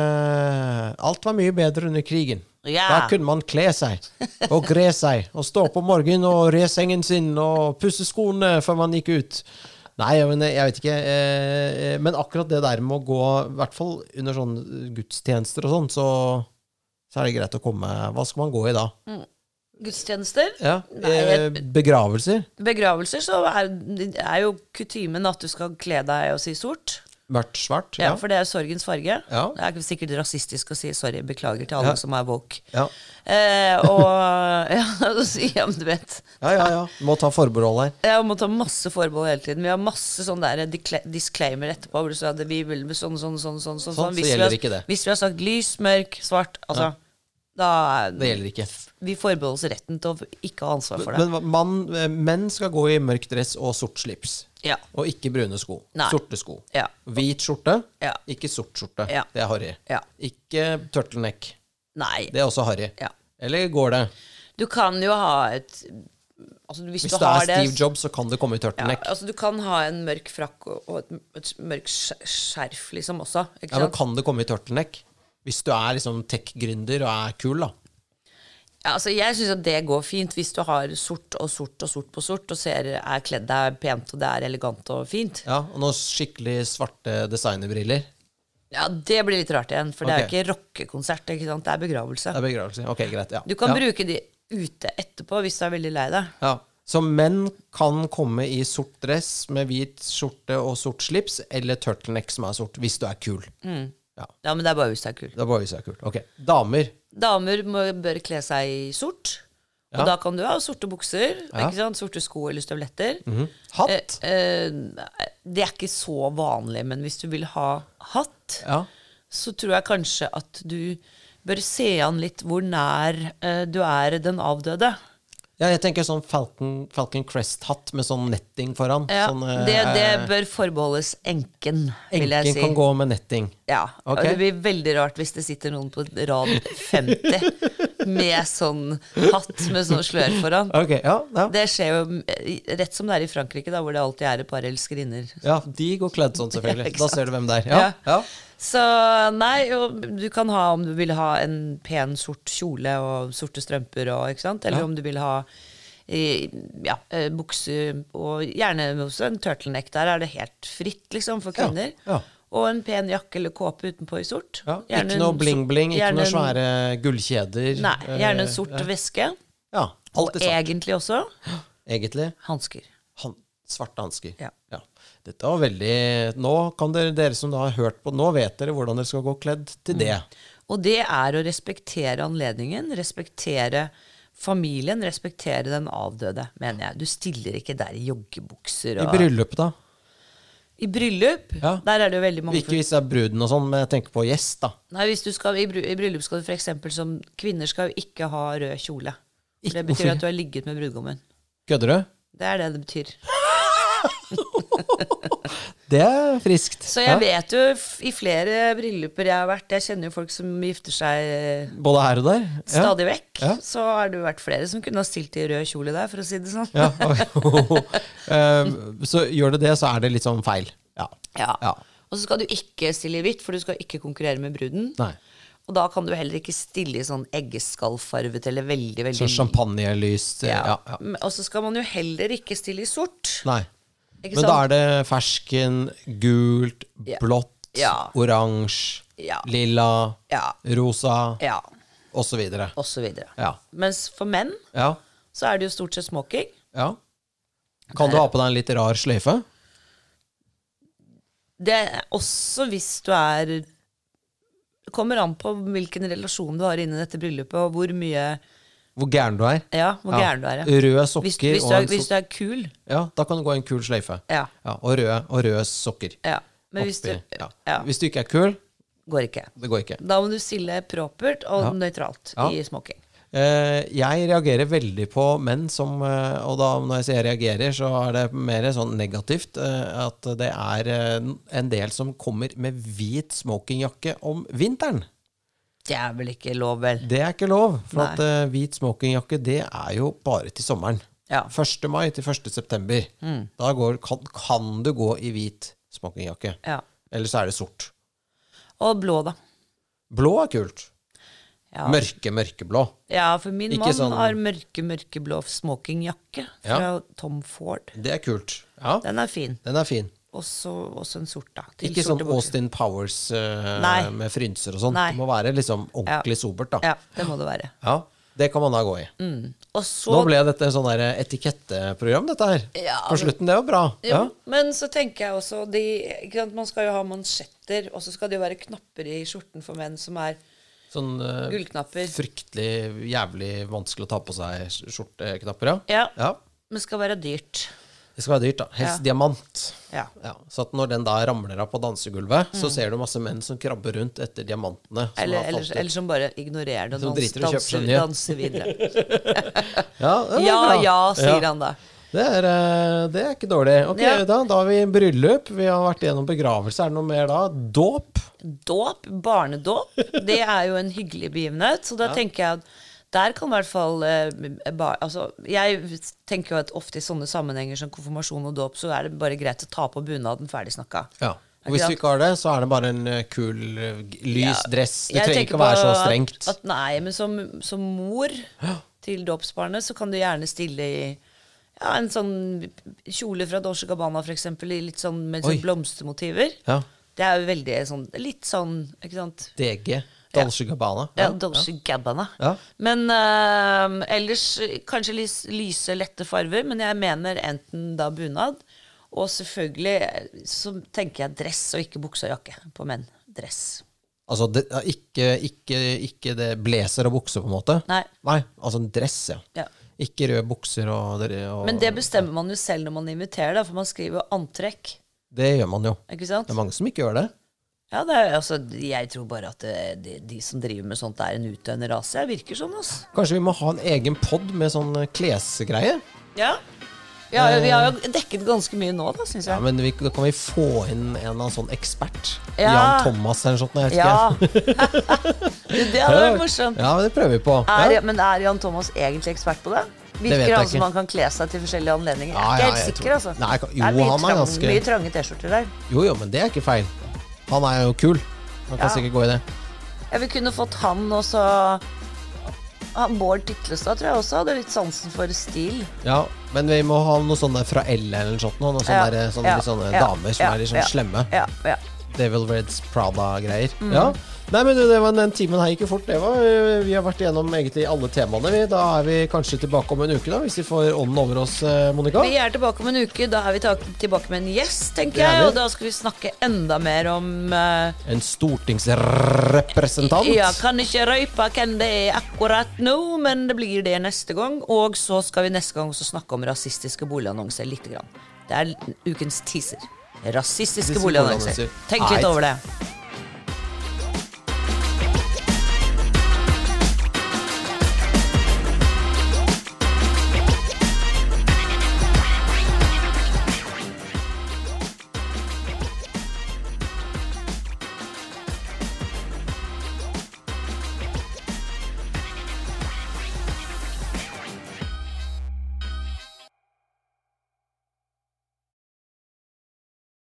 Alt var mye bedre under krigen. Ja. Da kunne man kle seg og gre seg og stå på morgenen og re sengen sin og pusse skoene før man gikk ut. Nei, men jeg vet ikke. eh, Men akkurat det der med å gå, i hvert fall under sånne gudstjenester og sånn, så, så er det greit å komme Hva skal man gå i da? Gudstjenester. Ja, Nei, eh, Begravelser? Begravelser så er, er jo kutymen at du skal kle deg og si sort. Mørkt svart? Ja, For det er sorgens farge. Ja. Det er ikke sikkert rasistisk å si sorry, beklager til alle Ja. som er woke. Ja. Eh, og [laughs] ja, så sier jeg, du vet ja, ja. ja. Må ta forbehold her. Ja, må ta masse forbehold hele tiden. Vi har masse sånn der disclaimer etterpå. Hvor du sa at vi vil sånn, sånn, sånn, sånn, sånn, Sånn, Hvis, så vi har- Hvis vi har sagt lys, mørk, svart, altså Da Det gjelder ikke. Vi forbeholder oss retten til å ikke ha ansvar for det. Men mann, eh, menn skal gå i mørk dress og sort slips. Ja. Og ikke brune sko. Nei. Sorte sko. Ja. Hvit skjorte, Ja. ikke sort skjorte. Det er harry. Ja. Ikke turtleneck. Nei. Det er også harry. Ja. Eller går det? Du kan jo ha et altså Hvis, Hvis du det er Steve det Jobs, så kan det komme i turtleneck. altså Du kan ha en mørk frakk og, et, et mørkt skjerf liksom også. Ikke Ja, men kan det komme i turtleneck? Hvis du er liksom tech-gründer og er kul, da. Ja, altså jeg syns at det går fint hvis du har sort og sort og sort på sort, og ser, er kledd deg pent og det er elegant og fint. Ja, Og noen skikkelig svarte designerbriller. Ja, det blir litt rart igjen, for det er jo ikke rockekonsert. ikke sant? Det er begravelse. Det er begravelse. Ok, greit. Ja. Du kan ja. bruke de ute etterpå hvis du er veldig lei deg. Ja. Så menn kan komme i sort dress med hvit skjorte og sort slips, eller turtleneck som er sort, hvis du er kul. Mm. Ja, Ja, men det er bare hvis du er kul. Det er bare hvis du er kul. Ok. Damer. Damer må, bør kle seg i sort. Ja. Og da kan du ha sorte bukser, Ja. sorte sko eller støvletter. Hatt. Eh, eh, det er ikke så vanlig, men hvis du vil ha hatt, Ja. så tror jeg kanskje at du bør se an litt hvor nær eh, du er den avdøde. Ja, jeg tenker sånn Falcon, Falcon Crest-hatt med sånn netting foran. Ja, sånn, eh, det, det bør forbeholdes enken, vil jeg si. Enken kan gå med netting. Ja, okay. og Det blir veldig rart hvis det sitter noen på rad 50 med sånn hatt med sånn slør foran. Ok, ja, ja. Det skjer jo eh, rett som det er i Frankrike, da, hvor det alltid er et par elskerinner. ja de går kledd sånn, [laughs] selvfølgelig. Da ser du hvem det er. Ja, Ja. Ja. Så nei, og du kan ha om du vil ha en pen sort kjole og sorte strømper, og, ikke sant? eller Ja. om du vil ha ja, eh, bukse og gjerne også en turtleneck. Der er det helt fritt, liksom, for kvinner. ja. Og en pen jakke eller kåpe utenpå i sort. ja. Gjerne Ikke noe bling-bling, ikke noe svære gullkjeder. Nei, gjerne en Eh, sort ja. Ja, Og egentlig også Egentlig hansker. Svarte hansker. Ja. Dette var veldig Nå kan dere, dere som har hørt på, nå vet dere hvordan dere skal gå kledd til det. Og det er å respektere anledningen, respektere familien, respektere den avdøde, mener jeg. Du stiller ikke der i joggebukser I bryllup, da. I bryllup, Ja. der er det jo veldig mange Ikke hvis det er bruden og sånn, men jeg tenker på gjest, da. Nei, hvis du skal, i, bryllup skal du eksempel som Kvinner skal jo ikke ha rød kjole. Ikke- det betyr at du har ligget med brudgommen. Kødder du? Det er det det betyr. [laughs] Det er friskt. Så jeg vet jo i flere brylluper jeg har vært Jeg kjenner jo folk som gifter seg eh, Både her og der? Ja. stadig vekk. Ja. Så har det jo vært flere som kunne ha stilt i rød kjole der, for å si det sånn. Ja. [laughs] Eh, så gjør det det, så er det litt sånn feil. Ja. Ja. Ja. Og så skal du ikke stille i hvitt, for du skal ikke konkurrere med bruden. Nei. Og da kan du heller ikke stille i sånn eggeskallfarvet eller veldig, veldig Sånn champagnelys. eh, ja. Ja. Ja, Og så skal man jo heller ikke stille i sort. Nei. Men da er det fersken, gult, blått, Ja. oransje, Ja. lilla, Ja. rosa Ja. så videre. Ja. Mens for menn Ja. så er det jo stort sett smoking. ja. Kan du ha på deg en litt rar sløyfe? Det er også hvis du er kommer an på hvilken relasjon du har inni dette bryllupet, og hvor mye Hvor gæren du er? Ja, hvor gæren du er. Ja. Røde sokker hvis, du og er, en hvis du er kul. Ja, da kan du gå i en kul sløyfe. Ja. Ja, og røde, og røde sokker. ja. Men hvis du ja. ja, Hvis du ikke er kul, Går ikke. det går ikke. Da må du stille propert og nøytralt i smoking. Uh, jeg reagerer veldig på menn som uh, Og da når jeg sier reagerer, så er det mer sånn negativt. Uh, at det er en del som kommer med hvit smokingjakke om vinteren. Det er vel ikke lov, vel? Det er ikke lov. For Nei. at uh, hvit smokingjakke, det er jo bare til sommeren. Ja. 1. mai til 1. september. Da går, kan, kan du gå i hvit smokingjakke. ja. Eller så er det sort. Og blå, da. Blå er kult. Ja. Mørke, mørkeblå. Ja, for min Ikke mann sånn- har mørke, mørkeblå smokingjakke fra. Tom Ford. Det er kult. Ja, Den er fin. den er fin. Også, også en sort, da. Ikke sånn. Austin Powers uh, med frynser og sånn. Det må være liksom ordentlig sobert, da. Ja, det må det være. Ja, Det kan man da gå i. Og så Nå ble dette sånn der etiketteprogram, dette her. Ja, På slutten. Det var bra. Jo, Ja. Men så tenker jeg også de, sant, Man skal jo ha mansjetter, og så skal det jo være knapper i skjorten for menn som er Sånn uh, gullknapper. fryktelig jævlig vanskelig å ta på seg skjorteknapper, ja. Ja. ja. Men skal være dyrt. Det skal være dyrt, da. Helst Ja. diamant. Ja. Ja, så at når den da ramler av på dansegulvet, så ser du masse menn som krabber rundt etter diamantene. som Mm. Eller, eller, eller som bare ignorerer det og danser, nye. danser videre. [laughs] [laughs] ja, Ja, ja, sier Ja. han da. Det er, eh, det er ikke dårlig. Ok, Ja. da, da har vi bryllup. Vi har vært gjennom begravelse. Er det noe mer da? Dåp? Dåp, barnedåp, det er jo en hyggelig begivenhet. Så da tenker jeg at der kan i hvert fall eh, ba, altså, Jeg tenker jo at ofte i sånne sammenhenger som konfirmasjon og dåp, så er det bare greit å ta på bunaden, ferdig snakka. Ja. Og hvis du ikke har det, så er det bare en eh, kul, lys ja, dress. Det Jeg trenger ikke å være så strengt. At, nei, men som, som mor til dåpsbarnet, så kan du gjerne stille i ja, en sånn kjole fra Dolce Gabbana, f.eks., litt sånn, med sånn blomstermotiver. Ja. Det er jo veldig sånn Litt sånn, ikke sant? DG. Dolce Gabbana. Ja, Dolce Gabbana. Ja. Men uh, ellers kanskje lys, lyse, lette farver. Men jeg mener enten da bunad, og selvfølgelig eh, så tenker jeg dress og ikke bukse og jakke på menn. Dress. Altså det, ikke, ikke, ikke det blazer og bukse, på en måte? Nei. Nei altså en dress, ja. Ja. Ikke røde bukser og, og Men det bestemmer man jo selv når man inviterer, da, for man skriver antrekk. Det gjør man jo. Ikke sant? Det er mange som ikke gjør det. Ja, det er, altså, Jeg tror bare at det, de, de som driver med sånt, er en utdøende rase. Jeg virker sånn, altså. Kanskje vi må ha en egen pod med sånn eh, klesgreie? Ja. ja. Vi har jo dekket ganske mye nå, da, syns Ja, men vi, Da kan vi få inn en eller annen sånn ekspert. Ja. Jan Thomas eller noe sånt. Jeg vet Ja. ikke. [laughs] det hadde vært morsomt. Ja, det prøver vi på. Er, Ja. Men er Jan Thomas egentlig ekspert på det? Virker han som han kan kle seg til forskjellige anledninger? Ja, jeg er ikke helt sikker, altså. Nei, jo, det er mye, er trang, ganske- mye trange T-skjorter der. Jo, jo, men det er ikke feil. Han er jo kul. Han kan Ja. sikkert gå i det. Jeg vil kunne fått han også han Bård Titlestad tror jeg også hadde litt sansen for stil. Ja, men vi må ha noe sånne fra L eller noe sånt. Noen sånne, Ja, der, sånne, ja, sånne damer som er litt sånn ja. slemme. Ja, ja. Devil Reds Prada-greier. Mm. Ja. Nei, men det var, Den timen her gikk jo fort. Det var, øh, vi har vært igjennom egentlig alle temaene. Vi. Da er vi kanskje tilbake om en uke, da hvis vi får ånden over oss, eh, Monica. Vi er tilbake om en uke. Da er vi tilbake med en gjest, tenker er jeg. Og da skal vi snakke enda mer om uh, En stortingsrepresentant. Ja, kan ikke røype hvem det er akkurat nå, men det blir det neste gang. Og så skal vi neste gang også snakke om rasistiske boligannonser lite grann. Det er ukens teaser. Rasistiske boligannonser. Tenk litt over det.